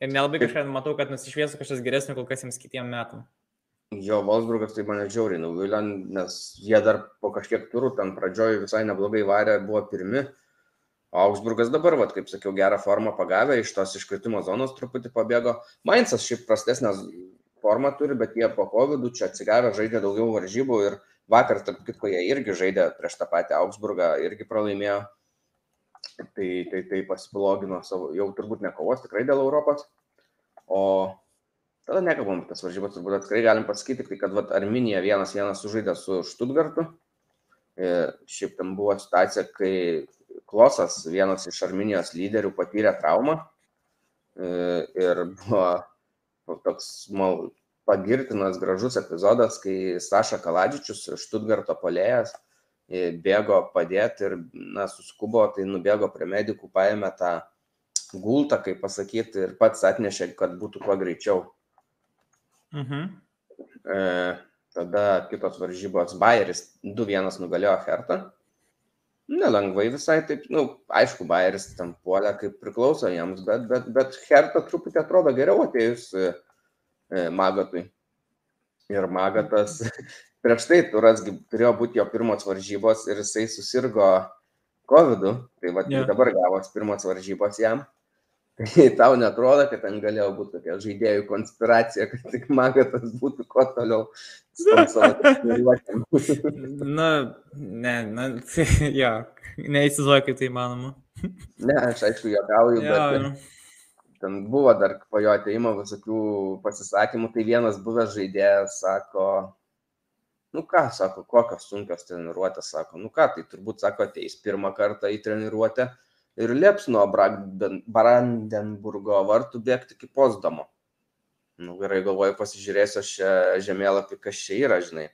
Ir nelabai kažką matau, kad nusišviesų kažkas geresnio kol kas jiems kitiem metam. Jo, Valsburgas tai mane žiauriai nuvylė, nes jie dar po kažkiek turų ten pradžioj visai neblogai varė, buvo pirmi. Augsburgas dabar, vat, kaip sakiau, gerą formą pagavę, iš tos iškritimo zonos truputį pabėgo. Mainzas šiaip prastesnės formą turi, bet jie po COVID čia atsigavę žaidžia daugiau varžybų ir vakar, tarp kitko, jie irgi žaidė prieš tą patį Augsburgą, irgi pralaimėjo. Tai, tai, tai pasiblogino savo, jau turbūt nekovos tikrai dėl Europos. O tada nekalbam tas varžybas, turbūt atskirai galim pasakyti, tai kad vat, Arminija vienas vienas sužaidė su Štutgartu. Ir e, šiaip tam buvo situacija, kai Klosas, vienas iš Arminijos lyderių, patyrė traumą. E, ir buvo toks mal, pagirtinas gražus epizodas, kai Saša Kaladžičius, Štutgarto polėjas, bėgo padėti ir, na, suskubo, tai nubėgo prie medikų, paėmė tą gultą, kaip pasakyti, ir pats atnešė, kad būtų kuo greičiau. Mhm. E, tada kitos varžybos Bayeris 2-1 nugalėjo Hertą. Nelengvai visai taip, nu, aišku, Bayeris ten puolė kaip priklauso jiems, bet, bet, bet Hertha truputį atrodo geriau atėjus e, e Magatui. Ir Magatas [LAUGHS] prieš tai turas turėjo būti jo pirmos varžybos ir jisai susirgo COVID, tai va, yeah. dabar gavos pirmos varžybos jam. Tai tau netrodo, kad ten galėjo būti tokia žaidėjų konspiracija, kad tik Magatas būtų kuo toliau Na, ne, na, jo, neįsivaizduoju, kaip tai manoma. ne, aš aišku, juokauju, bet jo. ten buvo dar po jo ateimo visokių pasisakymų, tai vienas buvęs žaidėjas sako, nu ką, sako, kokios sunkios treniruotės, sako, nu ką, tai turbūt, sako, ateis pirmą kartą į treniruotę ir lieps nuo Brandenburgo vartų bėgti iki Posdamo. Nu gerai, galvoju, pasižiūrėsiu šią žemėlapį, kas čia yra, žinai.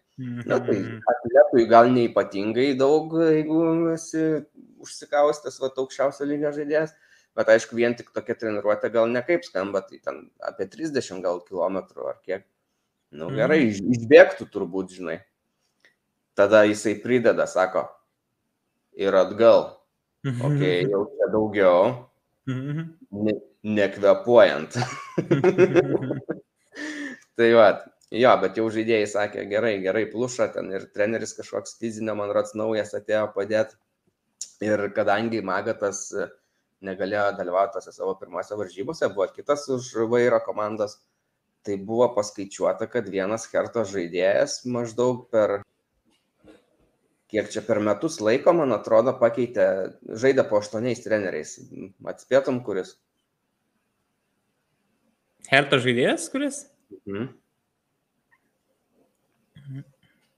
Na tai Mhm. atletui gal neipatingai daug, jeigu esi užsikaustęs, va, aukščiausio lygio žaidėjas, bet aišku, vien tik tokia treniruotė gal nekaip skamba, tai ten apie 30 gal kilometrų ar kiek. Nu Mhm. gerai, iš- išbėgtų turbūt, žinai. Tada jisai prideda, sako, ir atgal. Ok, jau čia daugiau, Mhm. ne, nekvepuojant. [LAUGHS] tai va, jo, bet jau žaidėjai sakė, gerai, gerai, pluša ten ir treneris kažkoks fizinio, man rods, naujas atėjo padėti. Ir kadangi Magatas e, negalėjo dalyvauti tose savo pirmose varžybose, buvo kitas už vairo komandos, tai buvo paskaičiuota, kad vienas Herto žaidėjas maždaug per, kiek čia per metus laiko, man atrodo, pakeitė, žaidė po aštuoniais treneriais. Atspėtum, kuris? Herto žaidėjas, kuris? Mhm.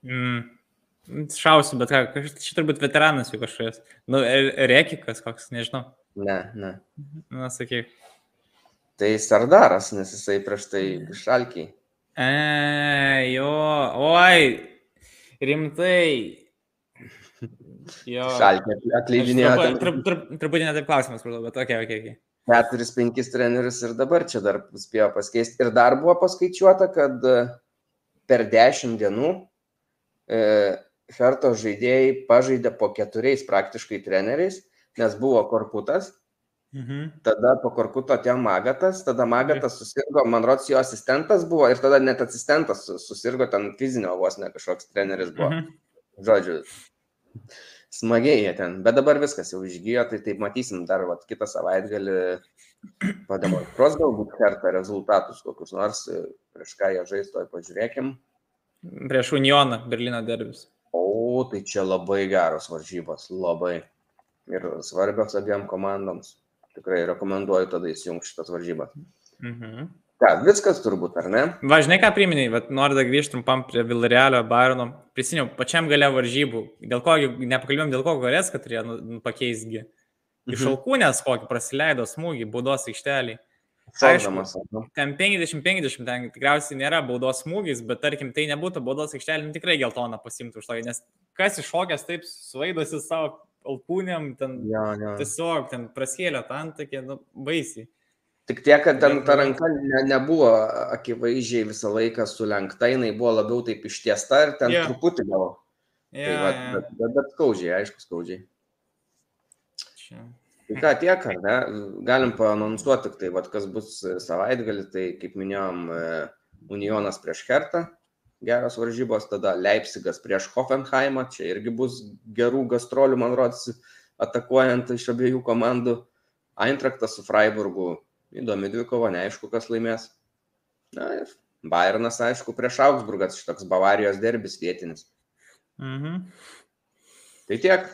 Mm. Šausiu, bet ką, čia turbūt veteranas jau kažkas. Nu, Re- Rekikas koks, nežinau. Ne, ne. Na, sakyk. Tai Sardaras, nes jisai prieš tai šalkiai. E, jo, oi, rimtai. Jo. Šalkiai atleidinėjo Truputį ne taip klausimas, supratau, bet ok, ok, ok. keturis, penkis trenerius ir dabar čia dar spėjo pasikeisti. Ir dar buvo paskaičiuota, kad e, per dešimt dienų e, Herto žaidėjai pažaidė po keturiais praktiškai treneriais, nes buvo korputas, Mhm. tada po korputo atėjo Magatas, tada Magatas susirgo, man rodos, jo asistentas buvo ir tada net asistentas su- susirgo ten fizinio vos ne kažkoks treneris buvo. Mhm. Žodžiu, smagiai jie ten, bet dabar viskas jau išgyjo, tai taip matysim dar vat, kitą savaitgalį pademonstruos galbūt kartą rezultatus kokius nors, prieš ką jie žais, toj pažiūrėkim. Prieš Unioną Berlyno derbis. O, tai čia labai geros varžybos, labai. Ir svarbios abiem komandoms. Tikrai rekomenduoju tada įsijungti šitas varžybas. Mhm. Ką, viskas turbūt, ar ne? Va, žinai, ką priminiai, bet noriu dar grįžti trumpam prie Villarealio, Barono. Prisiminiau, pačiam gale varžybų. Dėl ko, nepakalbėjom, dėl ko Goreska turėjo nu, nu, pakeisgi. Iš Mhm. alkūnės kokį praleido smūgį, baudos aikštelį. Nu. Ten 50-50, ten tikriausiai nėra baudos smūgis, bet tarkim, tai nebūtų baudos aikštelė, nu, tikrai geltoną pasimtų už to, nes kas iššokęs taip svaidosi savo alkūnėm, ten Jo, jo. tiesiog ten praskėlė tą antakį, nu, baisiai. Tik tiek, kad ten ta ranka ne, nebuvo akivaizdžiai visą laiką sulenkta, jinai buvo labiau taip ištiesta ir ten yeah. truputį gal. Ja, Tai va, ja, bet, bet, bet skaudžiai, aišku, skaudžiai. čia. Tai ką tiek, ar ne? Galim paanonsuoti tik tai, vat, kas bus savaitgalį, tai kaip minėjom, e, Unionas prieš Hertą, geros varžybos, tada Leipzigas prieš Hoffenheimą, čia irgi bus gerų gastrolių, man rodos, atakuojant iš abiejų komandų. Eintraktas su Freiburgu, Įdomi dvikova, neaišku, kas laimės. Na ir Bayernas, aišku, prieš Augsburgas, šitoks Bavarijos derbis vietinis. Mhm. Tai tiek.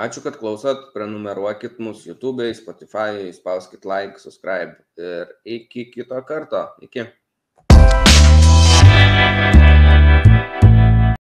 Ačiū, kad klausot, prenumeruokit mus YouTube, Spotify, spauskit like, subscribe ir iki kito karto. Iki. thank you